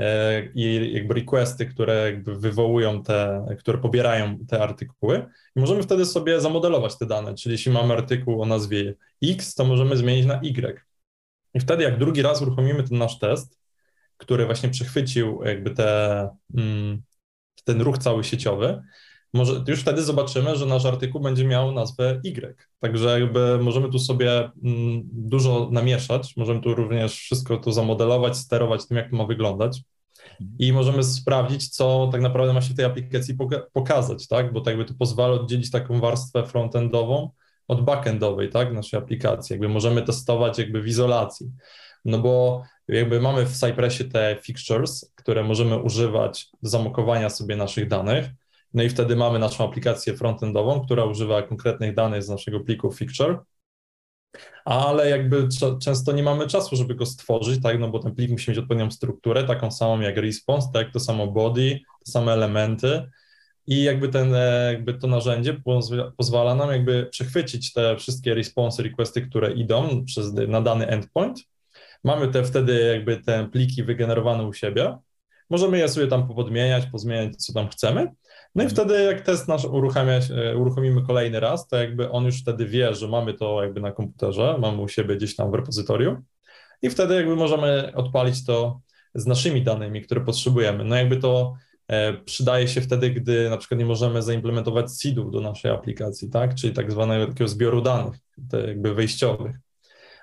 E, i jakby requesty, które jakby wywołują te, które pobierają te artykuły i możemy wtedy sobie zamodelować te dane, czyli jeśli mamy artykuł o nazwie X, to możemy zmienić na Y. I wtedy jak drugi raz uruchomimy ten nasz test, który właśnie przechwycił jakby te, mm, ten ruch cały sieciowy, może już wtedy zobaczymy, że nasz artykuł będzie miał nazwę Y. Także jakby możemy tu sobie mm, dużo namieszać, możemy tu również wszystko to zamodelować, sterować tym, jak to ma wyglądać. I możemy sprawdzić, co tak naprawdę ma się w tej aplikacji pokazać, tak? Bo tak jakby to pozwala oddzielić taką warstwę frontendową od backendowej, tak? Naszej aplikacji. Jakby możemy testować jakby w izolacji. No bo jakby mamy w Cypressie te fixtures, które możemy używać do zamokowania sobie naszych danych, no i wtedy mamy naszą aplikację frontendową, która używa konkretnych danych z naszego pliku fixture, ale jakby często nie mamy czasu, żeby go stworzyć, tak, no bo ten plik musi mieć odpowiednią strukturę, taką samą jak response, tak, to samo body, te same elementy i jakby ten, e, jakby to narzędzie pozwala nam jakby przechwycić te wszystkie response requesty, które idą przez, na dany endpoint. Mamy te wtedy jakby te pliki wygenerowane u siebie. Możemy je sobie tam podmieniać, pozmieniać, co tam chcemy. No i wtedy jak test nasz uruchamia, uruchomimy kolejny raz, to jakby on już wtedy wie, że mamy to jakby na komputerze, mamy u siebie gdzieś tam w repozytorium. I wtedy jakby możemy odpalić to z naszymi danymi, które potrzebujemy. No jakby to e, przydaje się wtedy, gdy na przykład nie możemy zaimplementować seedów do naszej aplikacji, tak, czyli tak zwanego takiego zbioru danych, jakby wejściowych,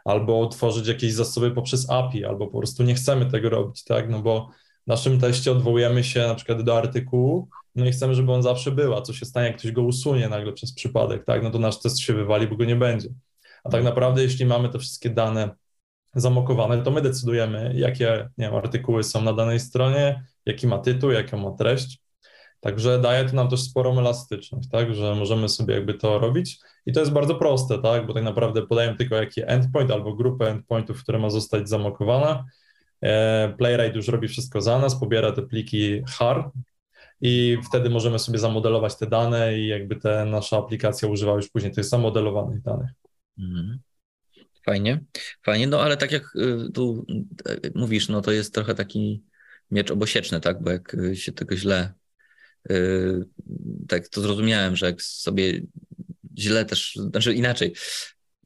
albo tworzyć jakieś zasoby poprzez API, albo po prostu nie chcemy tego robić, tak, no bo w naszym teście odwołujemy się na przykład do artykułu, no i chcemy, żeby on zawsze był, a co się stanie, jak ktoś go usunie nagle przez przypadek, tak, no to nasz test się wywali, bo go nie będzie. A tak naprawdę, jeśli mamy te wszystkie dane zamokowane, to my decydujemy, jakie nie wiem, artykuły są na danej stronie, jaki ma tytuł, jaką ma treść. Także daje to nam też sporą elastyczność, tak, że możemy sobie jakby to robić i to jest bardzo proste, tak, bo tak naprawdę podajemy tylko jaki endpoint albo grupę endpointów, które ma zostać zamokowana. E, Playwright już robi wszystko za nas, pobiera te pliki HAR, i wtedy możemy sobie zamodelować te dane i jakby te nasza aplikacja używa już później tych zamodelowanych danych. Mhm. Fajnie, fajnie, no ale tak jak y, tu y, mówisz, no to jest trochę taki miecz obosieczny, tak, bo jak się tego źle, tak to zrozumiałem, że jak sobie źle też, znaczy inaczej,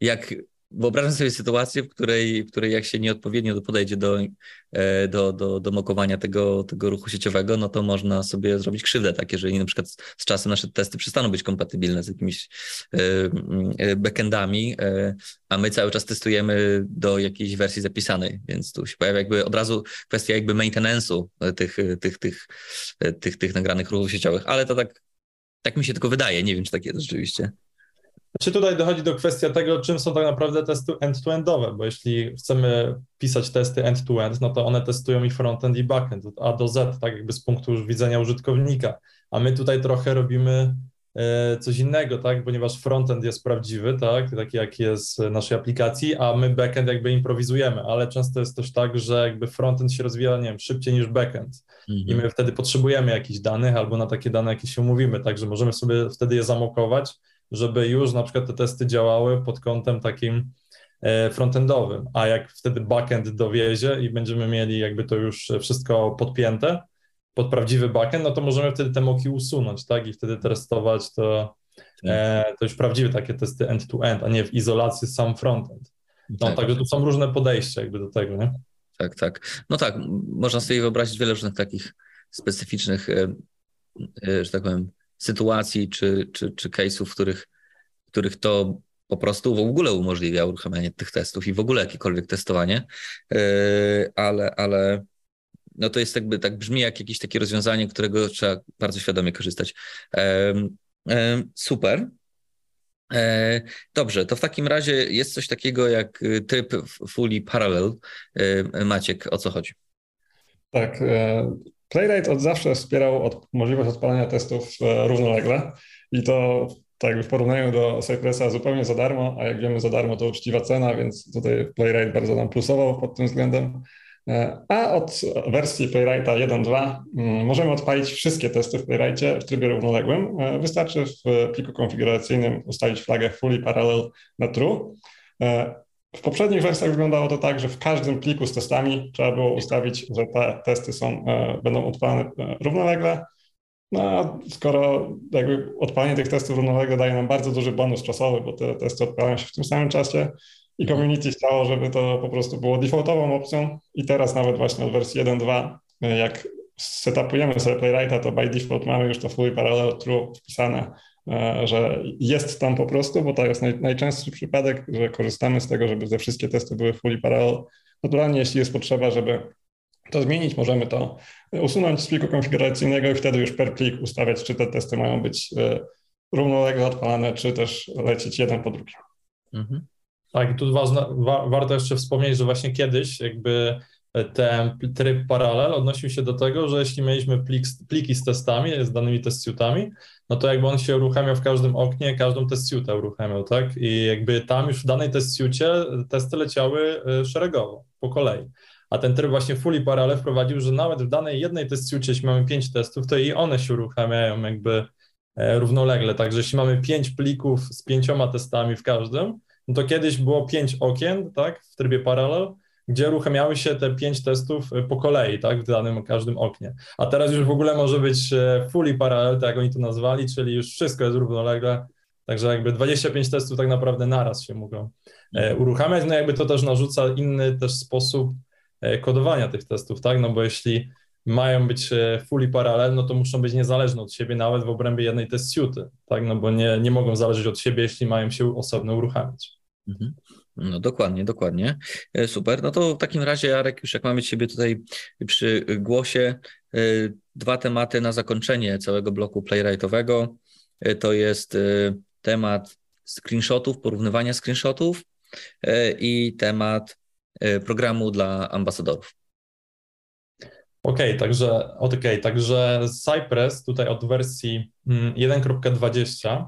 jak Wyobrażam sobie sytuację, w której, w której jak się nieodpowiednio podejdzie do, e, do, do, do mokowania tego, tego ruchu sieciowego, no to można sobie zrobić krzywdę, tak? Jeżeli na przykład z czasem nasze testy przestaną być kompatybilne z jakimiś e, e, backendami, a my cały czas testujemy do jakiejś wersji zapisanej, więc tu się pojawia jakby od razu kwestia jakby maintenance'u tych, tych, tych, tych, tych nagranych ruchów sieciowych, ale to tak, tak mi się tylko wydaje, nie wiem, czy tak jest rzeczywiście. Czy tutaj dochodzi do kwestii tego, czym są tak naprawdę testy end-to-endowe, bo jeśli chcemy pisać testy end-to-end, no to one testują i frontend i backend, od A do Z, tak jakby z punktu widzenia użytkownika, a my tutaj trochę robimy e, coś innego, tak, ponieważ frontend jest prawdziwy, tak, taki jaki jest w naszej aplikacji, a my backend jakby improwizujemy, ale często jest też tak, że jakby frontend się rozwija, nie wiem, szybciej niż backend. Mhm. i my wtedy potrzebujemy jakichś danych albo na takie dane, jakie się umówimy, także możemy sobie wtedy je zamokować, żeby już na przykład te testy działały pod kątem takim e, frontendowym, a jak wtedy backend dowiezie i będziemy mieli jakby to już wszystko podpięte, pod prawdziwy backend, no to możemy wtedy te moki usunąć, tak? I wtedy testować to, tak. e, to już prawdziwe takie testy end-to-end, a nie w izolacji sam frontend. No, tak. także tu są różne podejścia jakby do tego, nie? Tak, tak. No tak, można sobie wyobrazić wiele różnych takich specyficznych, e, że tak powiem, sytuacji czy, czy, czy case'ów, w których, w których to po prostu w ogóle umożliwia uruchamianie tych testów i w ogóle jakiekolwiek testowanie, e, ale, ale no to jest jakby, tak brzmi jak jakieś takie rozwiązanie, którego trzeba bardzo świadomie korzystać. Super. E, dobrze, to w takim razie jest coś takiego jak y, tryb fully parallel. Maciek, o co chodzi? Tak. Playwright od zawsze wspierał od, możliwość odpalania testów e, równolegle i to tak w porównaniu do Cypressa zupełnie za darmo, a jak wiemy za darmo to uczciwa cena, więc tutaj Playwright bardzo nam plusował pod tym względem. E, a od wersji Playwrighta 1.2 mm, możemy odpalić wszystkie testy w Playwrightie w trybie równoległym. E, wystarczy w pliku konfiguracyjnym ustawić flagę fully parallel na true. E, w poprzednich wersjach wyglądało to tak, że w każdym pliku z testami trzeba było ustawić, że te testy są, będą odpalane równolegle. No a skoro jakby tych testów równolegle daje nam bardzo duży bonus czasowy, bo te testy odpalają się w tym samym czasie, i community chciało, żeby to po prostu było defaultową opcją i teraz nawet właśnie od wersji 1.2, jak setupujemy sobie Playwrighta, to by default mamy już to fully parallel true wpisane, e, że jest tam po prostu, bo to jest naj, najczęstszy przypadek, że korzystamy z tego, żeby te wszystkie testy były fully parallel. Naturalnie, jeśli jest potrzeba, żeby to zmienić, możemy to usunąć z pliku konfiguracyjnego i wtedy już per plik ustawiać, czy te testy mają być e, równolegle odpalane, czy też lecieć jeden po drugim. Mhm. Tak, tu ważne, wa, warto jeszcze wspomnieć, że właśnie kiedyś jakby ten tryb paralel odnosił się do tego, że jeśli mieliśmy plik, pliki z testami, z danymi test suitami, no to jakby on się uruchamiał w każdym oknie, każdą test suite uruchamiał, tak? I jakby tam już w danej test suite testy leciały y, szeregowo, po kolei. A ten tryb właśnie fully parallel wprowadził, że nawet w danej jednej test suite, jeśli mamy pięć testów, to i one się uruchamiają jakby e, równolegle. Także jeśli mamy pięć plików z pięcioma testami w każdym, no to kiedyś było pięć okien, tak, w trybie parallel, gdzie uruchamiały się te pięć testów y, po kolei, tak, w danym każdym oknie. A teraz już w ogóle może być e, fully parallel, tak jak oni to nazwali, czyli już wszystko jest równolegle, także jakby 25 testów tak naprawdę naraz się mogą e, mhm. uruchamiać, no jakby to też narzuca inny też sposób e, kodowania tych testów, tak, no bo jeśli mają być fully parallel, no to muszą być niezależne od siebie nawet w obrębie jednej test suity, tak, no bo nie, nie mogą zależeć od siebie, jeśli mają się osobno uruchamiać. Mhm. No dokładnie, dokładnie. E, super. No to w takim razie, Jarek, już jak mamy Ciebie tutaj przy głosie, e, dwa tematy na zakończenie całego bloku playwrightowego. E, to jest temat screenshotów, porównywania screenshotów i temat programu dla ambasadorów. Okej, okay, także, okay, także Cypress tutaj od wersji 1.20 mm,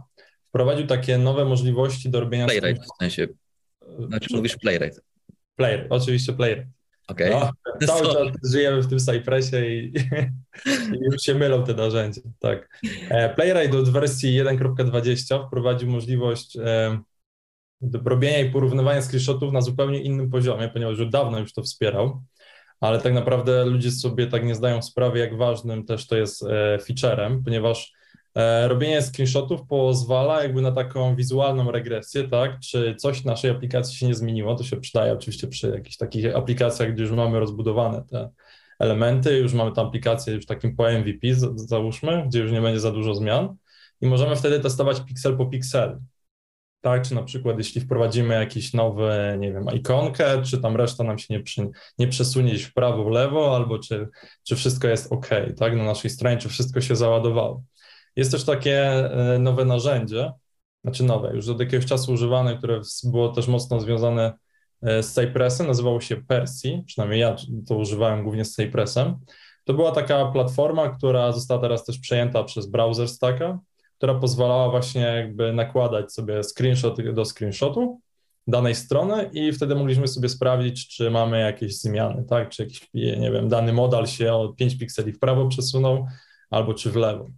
wprowadził takie nowe możliwości do robienia... Playwright w sensie, znaczy mówisz Playwright. Playwright, oczywiście Playwright. Okay. No, <laughs> cały czas żyjemy w tym Cypressie i, <laughs> i, już się mylą te narzędzia. Tak. E, Playwright od wersji 1.20 wprowadził możliwość e, robienia i porównywania screenshotów na zupełnie innym poziomie, ponieważ już dawno już to wspierał, ale tak naprawdę ludzie sobie tak nie zdają sprawy, jak ważnym też to jest e, featurem, ponieważ robienie screenshotów pozwala jakby na taką wizualną regresję, tak? Czy coś w naszej aplikacji się nie zmieniło, to się przydaje oczywiście przy jakichś takich aplikacjach, gdzie już mamy rozbudowane te elementy, już mamy tam aplikację już takim po MVP, załóżmy, gdzie już nie będzie za dużo zmian i możemy wtedy testować piksel po pikselu. Tak, czy na przykład jeśli wprowadzimy jakiś nowy, nie wiem, ikonkę, czy tam reszta nam się nie, przy, nie przesunie w prawo, w lewo, albo czy, czy wszystko jest ok, tak, na naszej stronie, czy wszystko się załadowało. Jest też takie e, nowe narzędzie, znaczy nowe, już od jakiegoś czasu używane, które było też mocno związane e, z Cypressem, nazywało się Persi, przynajmniej ja to używałem głównie z Cypressem. To była taka platforma, która została teraz też przejęta przez Browser Stacka, która pozwalała właśnie jakby nakładać sobie screenshot do screenshotu danej strony i wtedy mogliśmy sobie sprawdzić, czy mamy jakieś zmiany, tak? Czy jakiś, nie wiem, dany modal się o 5 pikseli w prawo przesunął albo czy w lewo.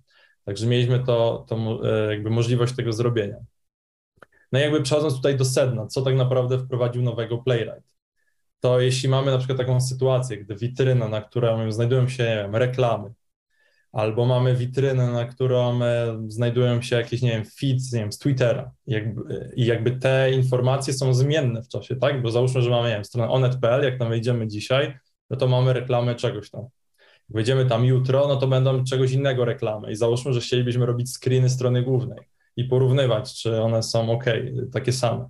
Także mieliśmy to, to e, jakby możliwość tego zrobienia. No i jakby przechodząc tutaj do sedna, co tak naprawdę wprowadził nowego Playwright? To jeśli mamy na przykład taką sytuację, gdy witryna, na której znajdują się wiem, reklamy, albo mamy witrynę, na którą e, znajdują się jakieś, nie wiem, feeds, nie wiem, z Twittera jakby, i jakby te informacje są zmienne w czasie, tak? Bo załóżmy, że mamy, nie wiem, stronę onet.pl, jak tam wejdziemy dzisiaj, no to mamy reklamę czegoś tam. Wejdziemy tam jutro, no to będą czegoś innego reklamy i załóżmy, że chcielibyśmy robić screeny strony głównej i porównywać, czy one są ok, takie same.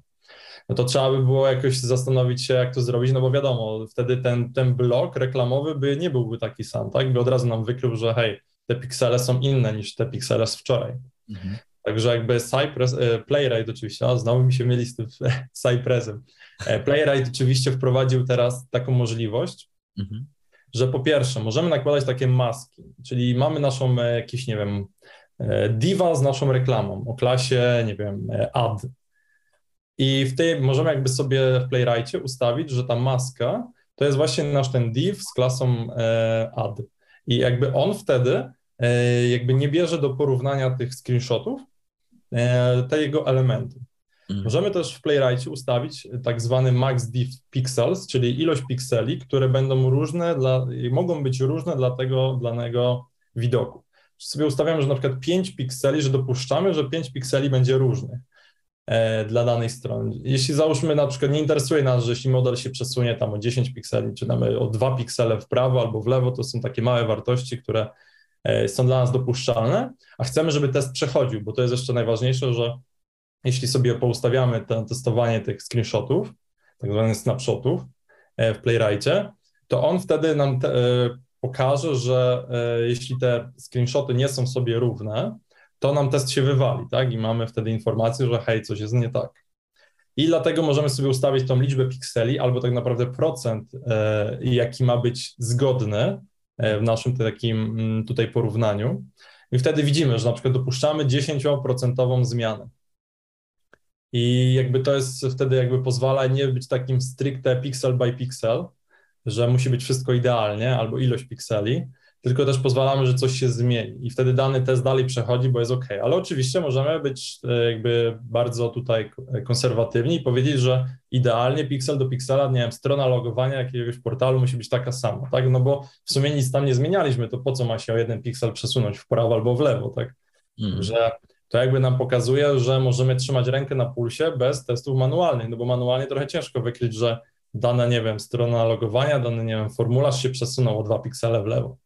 No to trzeba by było jakoś zastanowić się, jak to zrobić, no bo wiadomo, wtedy ten, ten blok reklamowy by nie byłby taki sam, tak? By od razu nam wykrył, że hej, te piksele są inne niż te piksele z wczoraj. Mhm. Także jakby Cypress, e, Playwright oczywiście, a znowu mi się mieli z tym <laughs> Cypressem. E, Playwright oczywiście wprowadził teraz taką możliwość, mhm. Że po pierwsze możemy nakładać takie maski, czyli mamy naszą e, jakiś, nie wiem, diva z naszą reklamą o klasie, nie wiem, ad. I w tej możemy jakby sobie w Playwrightie ustawić, że ta maska to jest właśnie nasz ten div z klasą ad. I jakby on wtedy e, jakby nie bierze do porównania tych screenshotów e, te jego elementy. Mhm. Możemy też w Playwrightie ustawić tak zwany max div pixels, czyli ilość pikseli, które będą różne dla, mogą być różne dla tego danego widoku. Czyli sobie ustawiamy, że na przykład 5 pikseli, że dopuszczamy, że 5 pikseli będzie różnych. E, dla danej strony. Jeśli załóżmy na przykład nie interesuje nas, że jeśli model się przesunie tam o 10 pikseli, czy nawet o 2 piksele w prawo albo w lewo, to są takie małe wartości, które e, są dla nas dopuszczalne, a chcemy, żeby test przechodził, bo to jest jeszcze najważniejsze, że jeśli sobie poustawiamy to testowanie tych screenshotów, tak zwanych snapshotów e, w Playwrightie, to on wtedy nam te, pokaże, że jeśli te screenshoty nie są sobie równe, to nam test się wywali, tak? I mamy wtedy informację, że hej, coś jest nie tak. I dlatego możemy sobie ustawić tą liczbę pikseli, albo tak naprawdę procent, e, jaki ma być zgodny e, w naszym takim mm, tutaj porównaniu. I wtedy widzimy, że na przykład dopuszczamy 10% zmianę. I jakby to jest wtedy jakby pozwala nie być takim stricte pixel by pixel, że musi być wszystko idealnie, albo ilość pikseli, tylko też pozwalamy, że coś się zmieni i wtedy dany test dalej przechodzi, bo jest ok. Ale oczywiście możemy być e, jakby bardzo tutaj konserwatywni i powiedzieć, że idealnie piksel do piksela, nie wiem, strona logowania jakiegoś portalu musi być taka sama, tak? No bo w sumie nic tam nie zmienialiśmy, to po co ma się o jeden piksel przesunąć w prawo albo w lewo, tak? Mm. Że to jakby nam pokazuje, że możemy trzymać rękę na pulsie bez testów manualnych, no bo manualnie trochę ciężko wykryć, że dana, nie wiem, strona logowania, dany, nie wiem, formularz się przesunął o dwa piksele w lewo.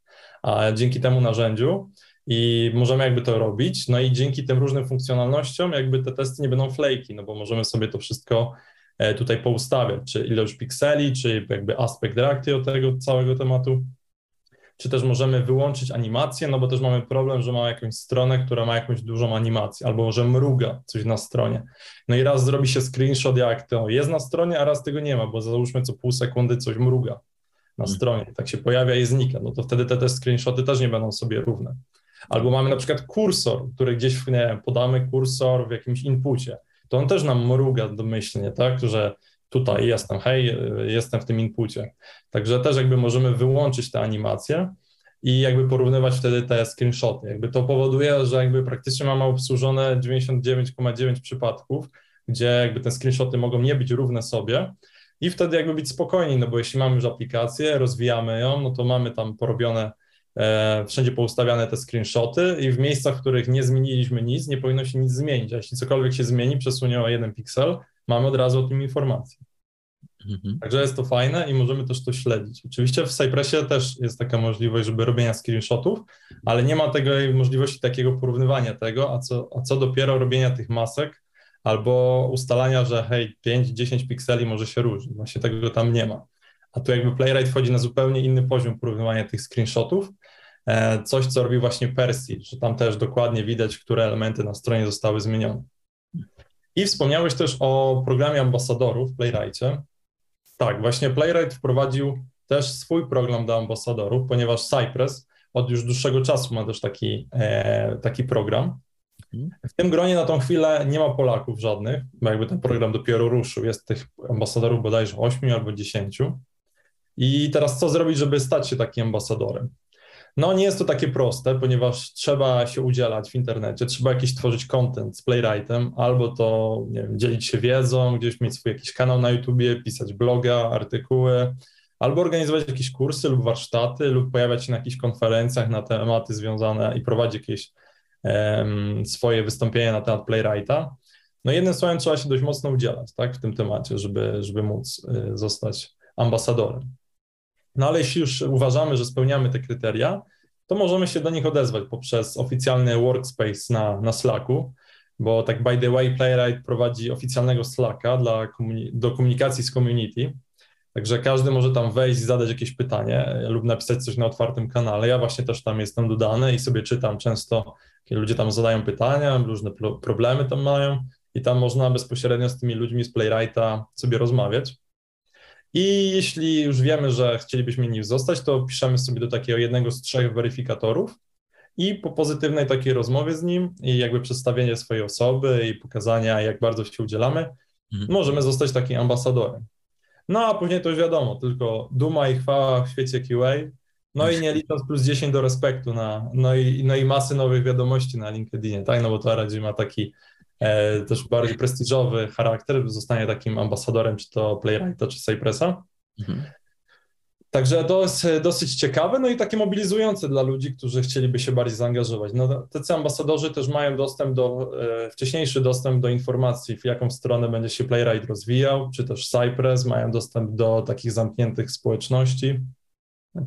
A dzięki temu narzędziu i możemy jakby to robić, no i dzięki tym różnym funkcjonalnościom jakby te testy nie będą flaky, no bo możemy sobie to wszystko e, tutaj poustawiać, czy ilość pikseli, czy jakby aspekt reakcji od tego całego tematu, czy też możemy wyłączyć animację, no bo też mamy problem, że mamy jakąś stronę, która ma jakąś dużą animację, albo że mruga coś na stronie. No i raz zrobi się screenshot, jak to jest na stronie, a raz tego nie ma, bo załóżmy co pół sekundy coś mruga na mhm. stronie, tak się pojawia i znika, no to wtedy te, te screenshoty też nie będą sobie równe. Albo mamy na przykład kursor, który gdzieś, nie wiem, podamy kursor w jakimś inpucie, to on też nam mruga domyślnie, tak, że tutaj jestem, hej, jestem w tym inpucie. Także też jakby możemy wyłączyć te animacje i jakby porównywać wtedy te screenshoty. Jakby to powoduje, że jakby praktycznie mamy obsłużone 99,9 przypadków, gdzie jakby te screenshoty mogą nie być równe sobie, i wtedy jakby być spokojni, no bo jeśli mamy już aplikację, rozwijamy ją, no to mamy tam porobione, e, wszędzie poustawiane te screenshoty i w miejscach, w których nie zmieniliśmy nic, nie powinno się nic zmienić, a jeśli cokolwiek się zmieni, przesunie o jeden piksel, mamy od razu o tym informację. Mhm. Także jest to fajne i możemy też to śledzić. Oczywiście w Cypressie też jest taka możliwość, żeby robienia screenshotów, ale nie ma tego możliwości takiego porównywania tego, a co, a co dopiero robienia tych masek albo ustalania, że hej, 5-10 pikseli może się różnić. Właśnie tego tam nie ma. A tu jakby Playwright wchodzi na zupełnie inny poziom porównywania tych screenshotów, e, coś, co robi właśnie Percy, że tam też dokładnie widać, które elementy na stronie zostały zmienione. I wspomniałeś też o programie ambasadorów w Playwrightie. Tak, właśnie Playwright wprowadził też swój program do ambasadorów, ponieważ Cypress od już dłuższego czasu ma też taki, e, taki program. W tym gronie na tą chwilę nie ma Polaków żadnych, bo jakby ten program dopiero ruszył. Jest tych ambasadorów bodajże 8 albo 10. I teraz co zrobić, żeby stać się takim ambasadorem? No nie jest to takie proste, ponieważ trzeba się udzielać w internecie, trzeba jakiś tworzyć content z Playwrightem, albo to nie wiem, dzielić się wiedzą, gdzieś mieć swój jakiś kanał na YouTubie, pisać bloga, artykuły, albo organizować jakieś kursy lub warsztaty, lub pojawiać się na jakichś konferencjach na tematy związane i prowadzić jakieś um, swoje wystąpienia na temat Playwrighta. No jednym słowem trzeba się dość mocno udzielać tak, w tym temacie, żeby, żeby móc y, zostać ambasadorem. No ale jeśli już uważamy, że spełniamy te kryteria, to możemy się do nich odezwać poprzez oficjalny workspace na, na Slacku, bo tak by the way Playwright prowadzi oficjalnego Slacka dla do komunikacji z community, Także każdy może tam wejść i zadać jakieś pytanie e, lub napisać coś na otwartym kanale. Ja właśnie też tam jestem dodany i sobie czytam często, kiedy ludzie tam zadają pytania, różne problemy tam mają i tam można bezpośrednio z tymi ludźmi z Playwrighta sobie rozmawiać. I jeśli już wiemy, że chcielibyśmy nim zostać, to piszemy sobie do takiego jednego z trzech weryfikatorów i po pozytywnej takiej rozmowie z nim i jakby przedstawienie swojej osoby i pokazania, jak bardzo się udzielamy, mhm. możemy zostać takim ambasadorem. No a później to już wiadomo, tylko duma i chwała w świecie QA, no i nie licząc plus 10 do respektu, na, no, i, no i masy nowych wiadomości na LinkedInie, tak, no bo to raczej ma taki też bardziej prestiżowy charakter, zostanie takim ambasadorem czy to Playwrighta, czy Cypressa. Mhm. Także to jest e, dosyć ciekawe, no i takie mobilizujące dla ludzi, którzy chcieliby się bardziej zaangażować. No, tacy ambasadorzy też mają dostęp do, e, wcześniejszy dostęp do informacji, w jaką stronę będzie się Playwright rozwijał, czy też Cypress, mają dostęp do takich zamkniętych społeczności,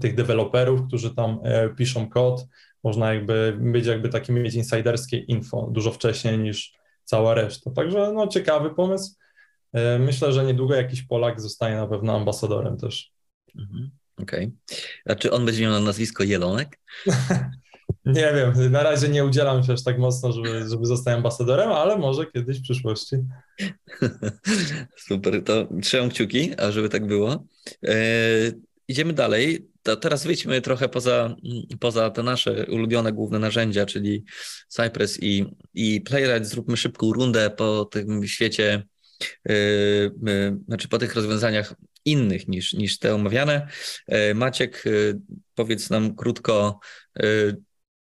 tych deweloperów, którzy tam e, piszą kod. Można jakby być jakby takim mieć insiderskie info dużo wcześniej niż cała reszta. Także no ciekawy pomysł. Myślę, że niedługo jakiś Polak zostanie na pewno ambasadorem też. Mhm. Okej. Okay. A czy on będzie miał na nazwisko Jelonek? <laughs> nie wiem, na razie nie udzielam się aż tak mocno, żeby, żeby zostać ambasadorem, ale może kiedyś w przyszłości. <laughs> Super, to trzymam kciuki, a żeby tak było. E, idziemy dalej. To teraz wyjdźmy trochę poza, poza te nasze ulubione główne narzędzia, czyli Cypress i, i Playwright. Zróbmy szybką rundę po tym świecie, yy, znaczy po tych rozwiązaniach innych niż, niż te omawiane. E, Maciek, e, powiedz nam krótko, e,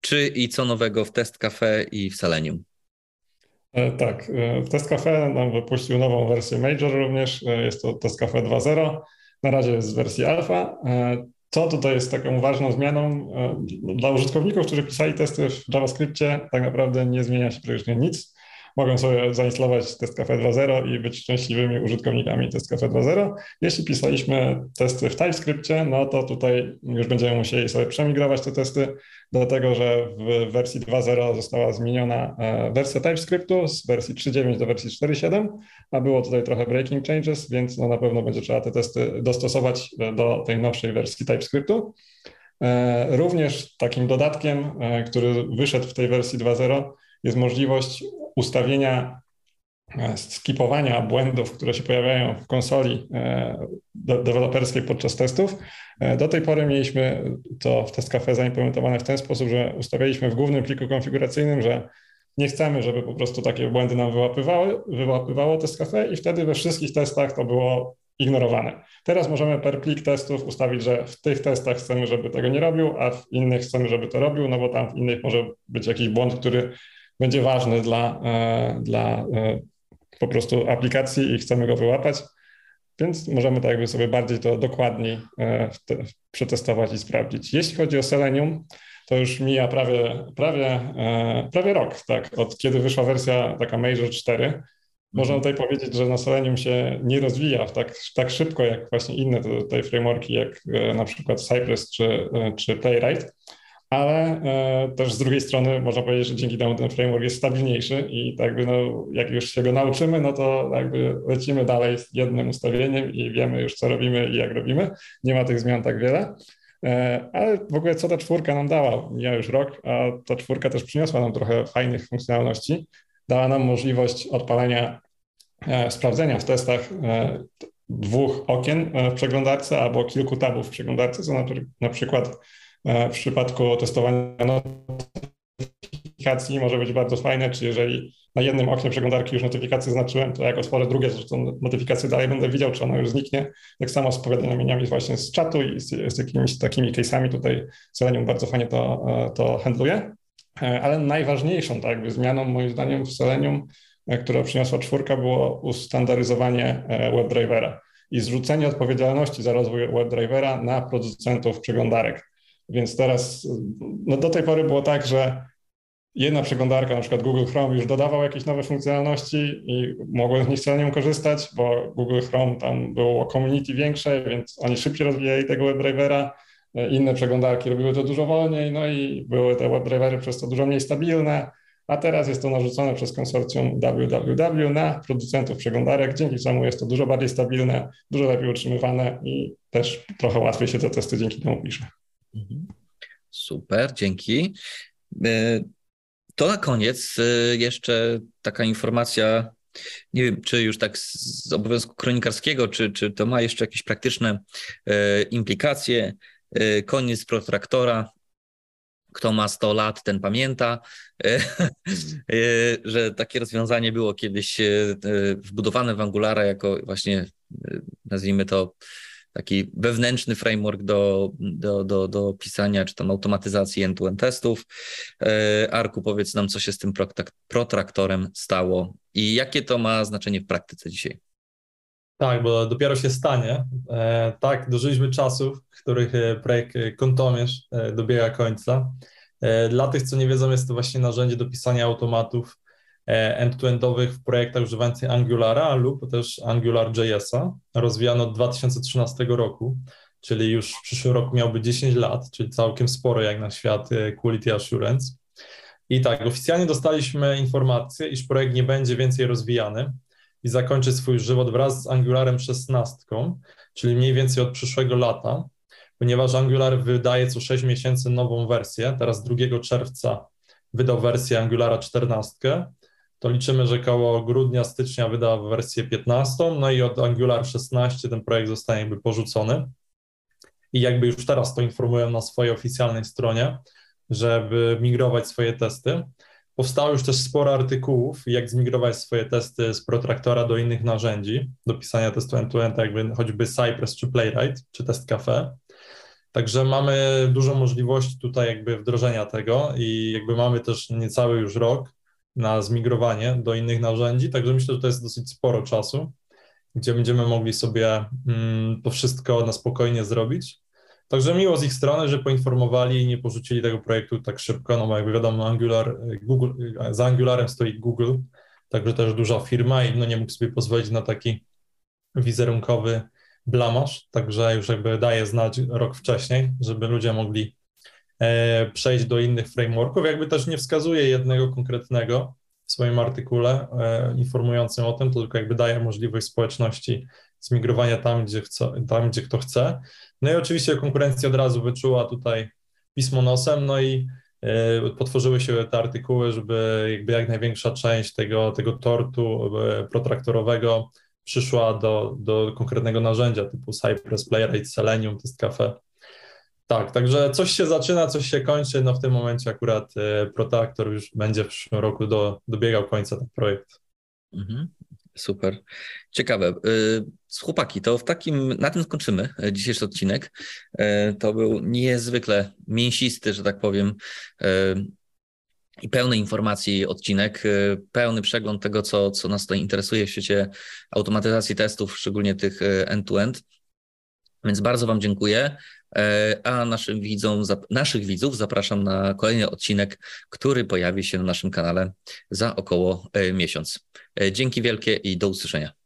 czy i co nowego w Test Cafe i w Selenium? Tak, Test Cafe nam wypuścił nową wersję Major również, jest to Test Cafe 2.0, na razie jest w wersji alfa. Co tutaj jest taką ważną zmianą? Dla użytkowników, którzy pisali testy w JavaScriptie, tak naprawdę nie zmienia się praktycznie nic mogą sobie zainstalować Test Cafe 2.0 i być szczęśliwymi użytkownikami Test Cafe 2.0. Jeśli pisaliśmy testy w TypeScriptie, no to tutaj już będziemy musieli sobie przemigrować te testy, dlatego że w wersji 2.0 została zmieniona e, wersja TypeScriptu z wersji 3.9 do wersji 4.7, a było tutaj trochę breaking changes, więc no na pewno będzie trzeba te testy dostosować do tej nowszej wersji TypeScriptu. E, również takim dodatkiem, e, który wyszedł w tej wersji 2.0, jest możliwość ustawienia e, skipowania błędów, które się pojawiają w konsoli e, deweloperskiej podczas testów. E, do tej pory mieliśmy to w TestCafe zaimplementowane w ten sposób, że ustawialiśmy w głównym pliku konfiguracyjnym, że nie chcemy, żeby po prostu takie błędy nam wyłapywały, wyłapywało TestCafe i wtedy we wszystkich testach to było ignorowane. Teraz możemy per plik testów ustawić, że w tych testach chcemy, żeby tego nie robił, a w innych chcemy, żeby to robił, no bo tam w innych może być jakiś błąd, który będzie ważny dla, e, dla e, po prostu aplikacji i chcemy go wyłapać. Więc możemy tak jakby sobie bardziej to dokładniej e, przetestować i sprawdzić. Jeśli chodzi o Selenium, to już mija prawie, prawie, prawie rok, tak, od kiedy wyszła wersja taka Major 4. Można mhm. tutaj powiedzieć, że na Selenium się nie rozwija tak, tak szybko jak właśnie inne tutaj frameworki, jak na przykład Cypress czy, czy Playwright ale e, też z drugiej strony można powiedzieć, że dzięki temu ten framework jest stabilniejszy i tak no, jak już się go nauczymy, no to jakby lecimy dalej z jednym ustawieniem i wiemy już co robimy i jak robimy. Nie ma tych zmian tak wiele. E, ale w ogóle co ta czwórka nam dała? Mija już rok, a ta czwórka też przyniosła nam trochę fajnych funkcjonalności. Dała nam możliwość odpalenia, e, sprawdzenia w testach e, dwóch okien w przeglądarce albo kilku tabów w przeglądarce, co na, na przykład E, w przypadku testowania notyfikacji może być bardzo fajne, czy jeżeli na jednym oknie przeglądarki już notyfikację znaczyłem, to jak otworzę drugie, to tą notyfikację dalej będę widział, czy ona już zniknie. Tak samo z powiadomieniami właśnie z czatu i z, z jakimiś takimi case'ami tutaj Selenium bardzo fajnie to, to handluje. Ale najważniejszą tak zmianą moim zdaniem w Selenium, która przyniosła czwórka, było ustandaryzowanie WebDrivera i zrzucenie odpowiedzialności za rozwój WebDrivera na producentów przeglądarek. Więc teraz, no do tej pory było tak, że jedna przeglądarka, na przykład Google Chrome, już dodawał jakieś nowe funkcjonalności i mogłem z nich celnie korzystać, bo Google Chrome tam było community większe, więc oni szybciej rozwijali tego WebDrivera. Inne przeglądarki robiły to dużo wolniej, no i były te WebDrivery przez to dużo mniej stabilne a teraz jest to narzucone przez konsorcjum www na producentów przeglądarek, dzięki czemu jest to dużo bardziej stabilne, dużo lepiej utrzymywane i też trochę łatwiej się te testy dzięki temu pisze. Mhm. Super, dzięki. E, to na koniec e, jeszcze taka informacja, nie wiem, czy już tak z obowiązku kronikarskiego, czy, czy to ma jeszcze jakieś praktyczne e, implikacje. Koniec protraktora, kto ma 100 lat, ten pamięta, <laughs> że takie rozwiązanie było kiedyś wbudowane w Angulara jako właśnie, nazwijmy to, taki wewnętrzny framework do, do, do, do pisania czy tam automatyzacji end-to-end testów. Arku, powiedz nam, co się z tym protraktorem stało i jakie to ma znaczenie w praktyce dzisiaj? Tak, bo dopiero się stanie. E, tak, dożyliśmy czasów, w których e, projekt e, Kontomierz dobiega końca. Dla tych, co nie wiedzą, jest to właśnie narzędzie do pisania automatów end-to-endowych w projektach używających Angulara lub też AngularJS-a. Rozwijano od 2013 roku, czyli już w przyszłym roku miałby 10 lat, czyli całkiem sporo jak na świat Quality Assurance. I tak, oficjalnie dostaliśmy informację, iż projekt nie będzie więcej rozwijany, i zakończy swój żywot wraz z Angularem 16, czyli mniej więcej od przyszłego lata, ponieważ Angular wydaje co 6 miesięcy nową wersję. Teraz 2 czerwca wydał wersję Angulara 14, to liczymy, że koło grudnia, stycznia wyda wersję 15, no i od Angular 16 ten projekt zostanie jakby porzucony. I jakby już teraz to informują na swojej oficjalnej stronie, żeby migrować swoje testy. Powstało już też sporo artykułów, jak zmigrować swoje testy z Protraktora do innych narzędzi, do pisania testu end-to-end, jakby choćby Cypress czy Playwright, czy Test Cafe. Także mamy dużo możliwości tutaj jakby wdrożenia tego i jakby mamy też niecały już rok na zmigrowanie do innych narzędzi, także myślę, że to jest dosyć sporo czasu, gdzie będziemy mogli sobie mm, to wszystko na spokojnie zrobić. Także miło z ich strony, że poinformowali i nie porzucili tego projektu tak szybko, no bo jakby wiadomo, Angular, Google, za Angularem stoi Google, także też duża firma i no nie mógł sobie pozwolić na taki wizerunkowy blamasz, także już jakby daje znać rok wcześniej, żeby ludzie mogli przejść do innych frameworków. Jakby też nie wskazuje jednego konkretnego w swoim artykule e, informującym o tym, tylko jakby daje możliwość społeczności zmigrowania tam, gdzie, tam, gdzie kto chce. No i oczywiście konkurencja od razu wyczuła tutaj pismo nosem, no i y, potworzyły się te artykuły, żeby jakby jak największa część tego, tego tortu protraktorowego przyszła do, do konkretnego narzędzia typu Cypress, Playwright, Selenium, Test Cafe. Tak, także coś się zaczyna, coś się kończy, no w tym momencie akurat y, Protraktor już będzie w przyszłym roku do, dobiegał końca ten projekt. Mhm. Super. Ciekawe. Y, chłopaki, to w takim, na tym skończymy e, dzisiejszy odcinek. E, to był niezwykle mięsisty, że tak powiem, e, i pełny informacji odcinek, pełny przegląd tego, co, co nas tutaj interesuje w świecie automatyzacji testów, szczególnie tych end-to-end. Więc bardzo Wam dziękuję. A naszym widzom, naszych widzów zapraszam na kolejny odcinek, który pojawi się na naszym kanale za około miesiąc. Dzięki wielkie i do usłyszenia.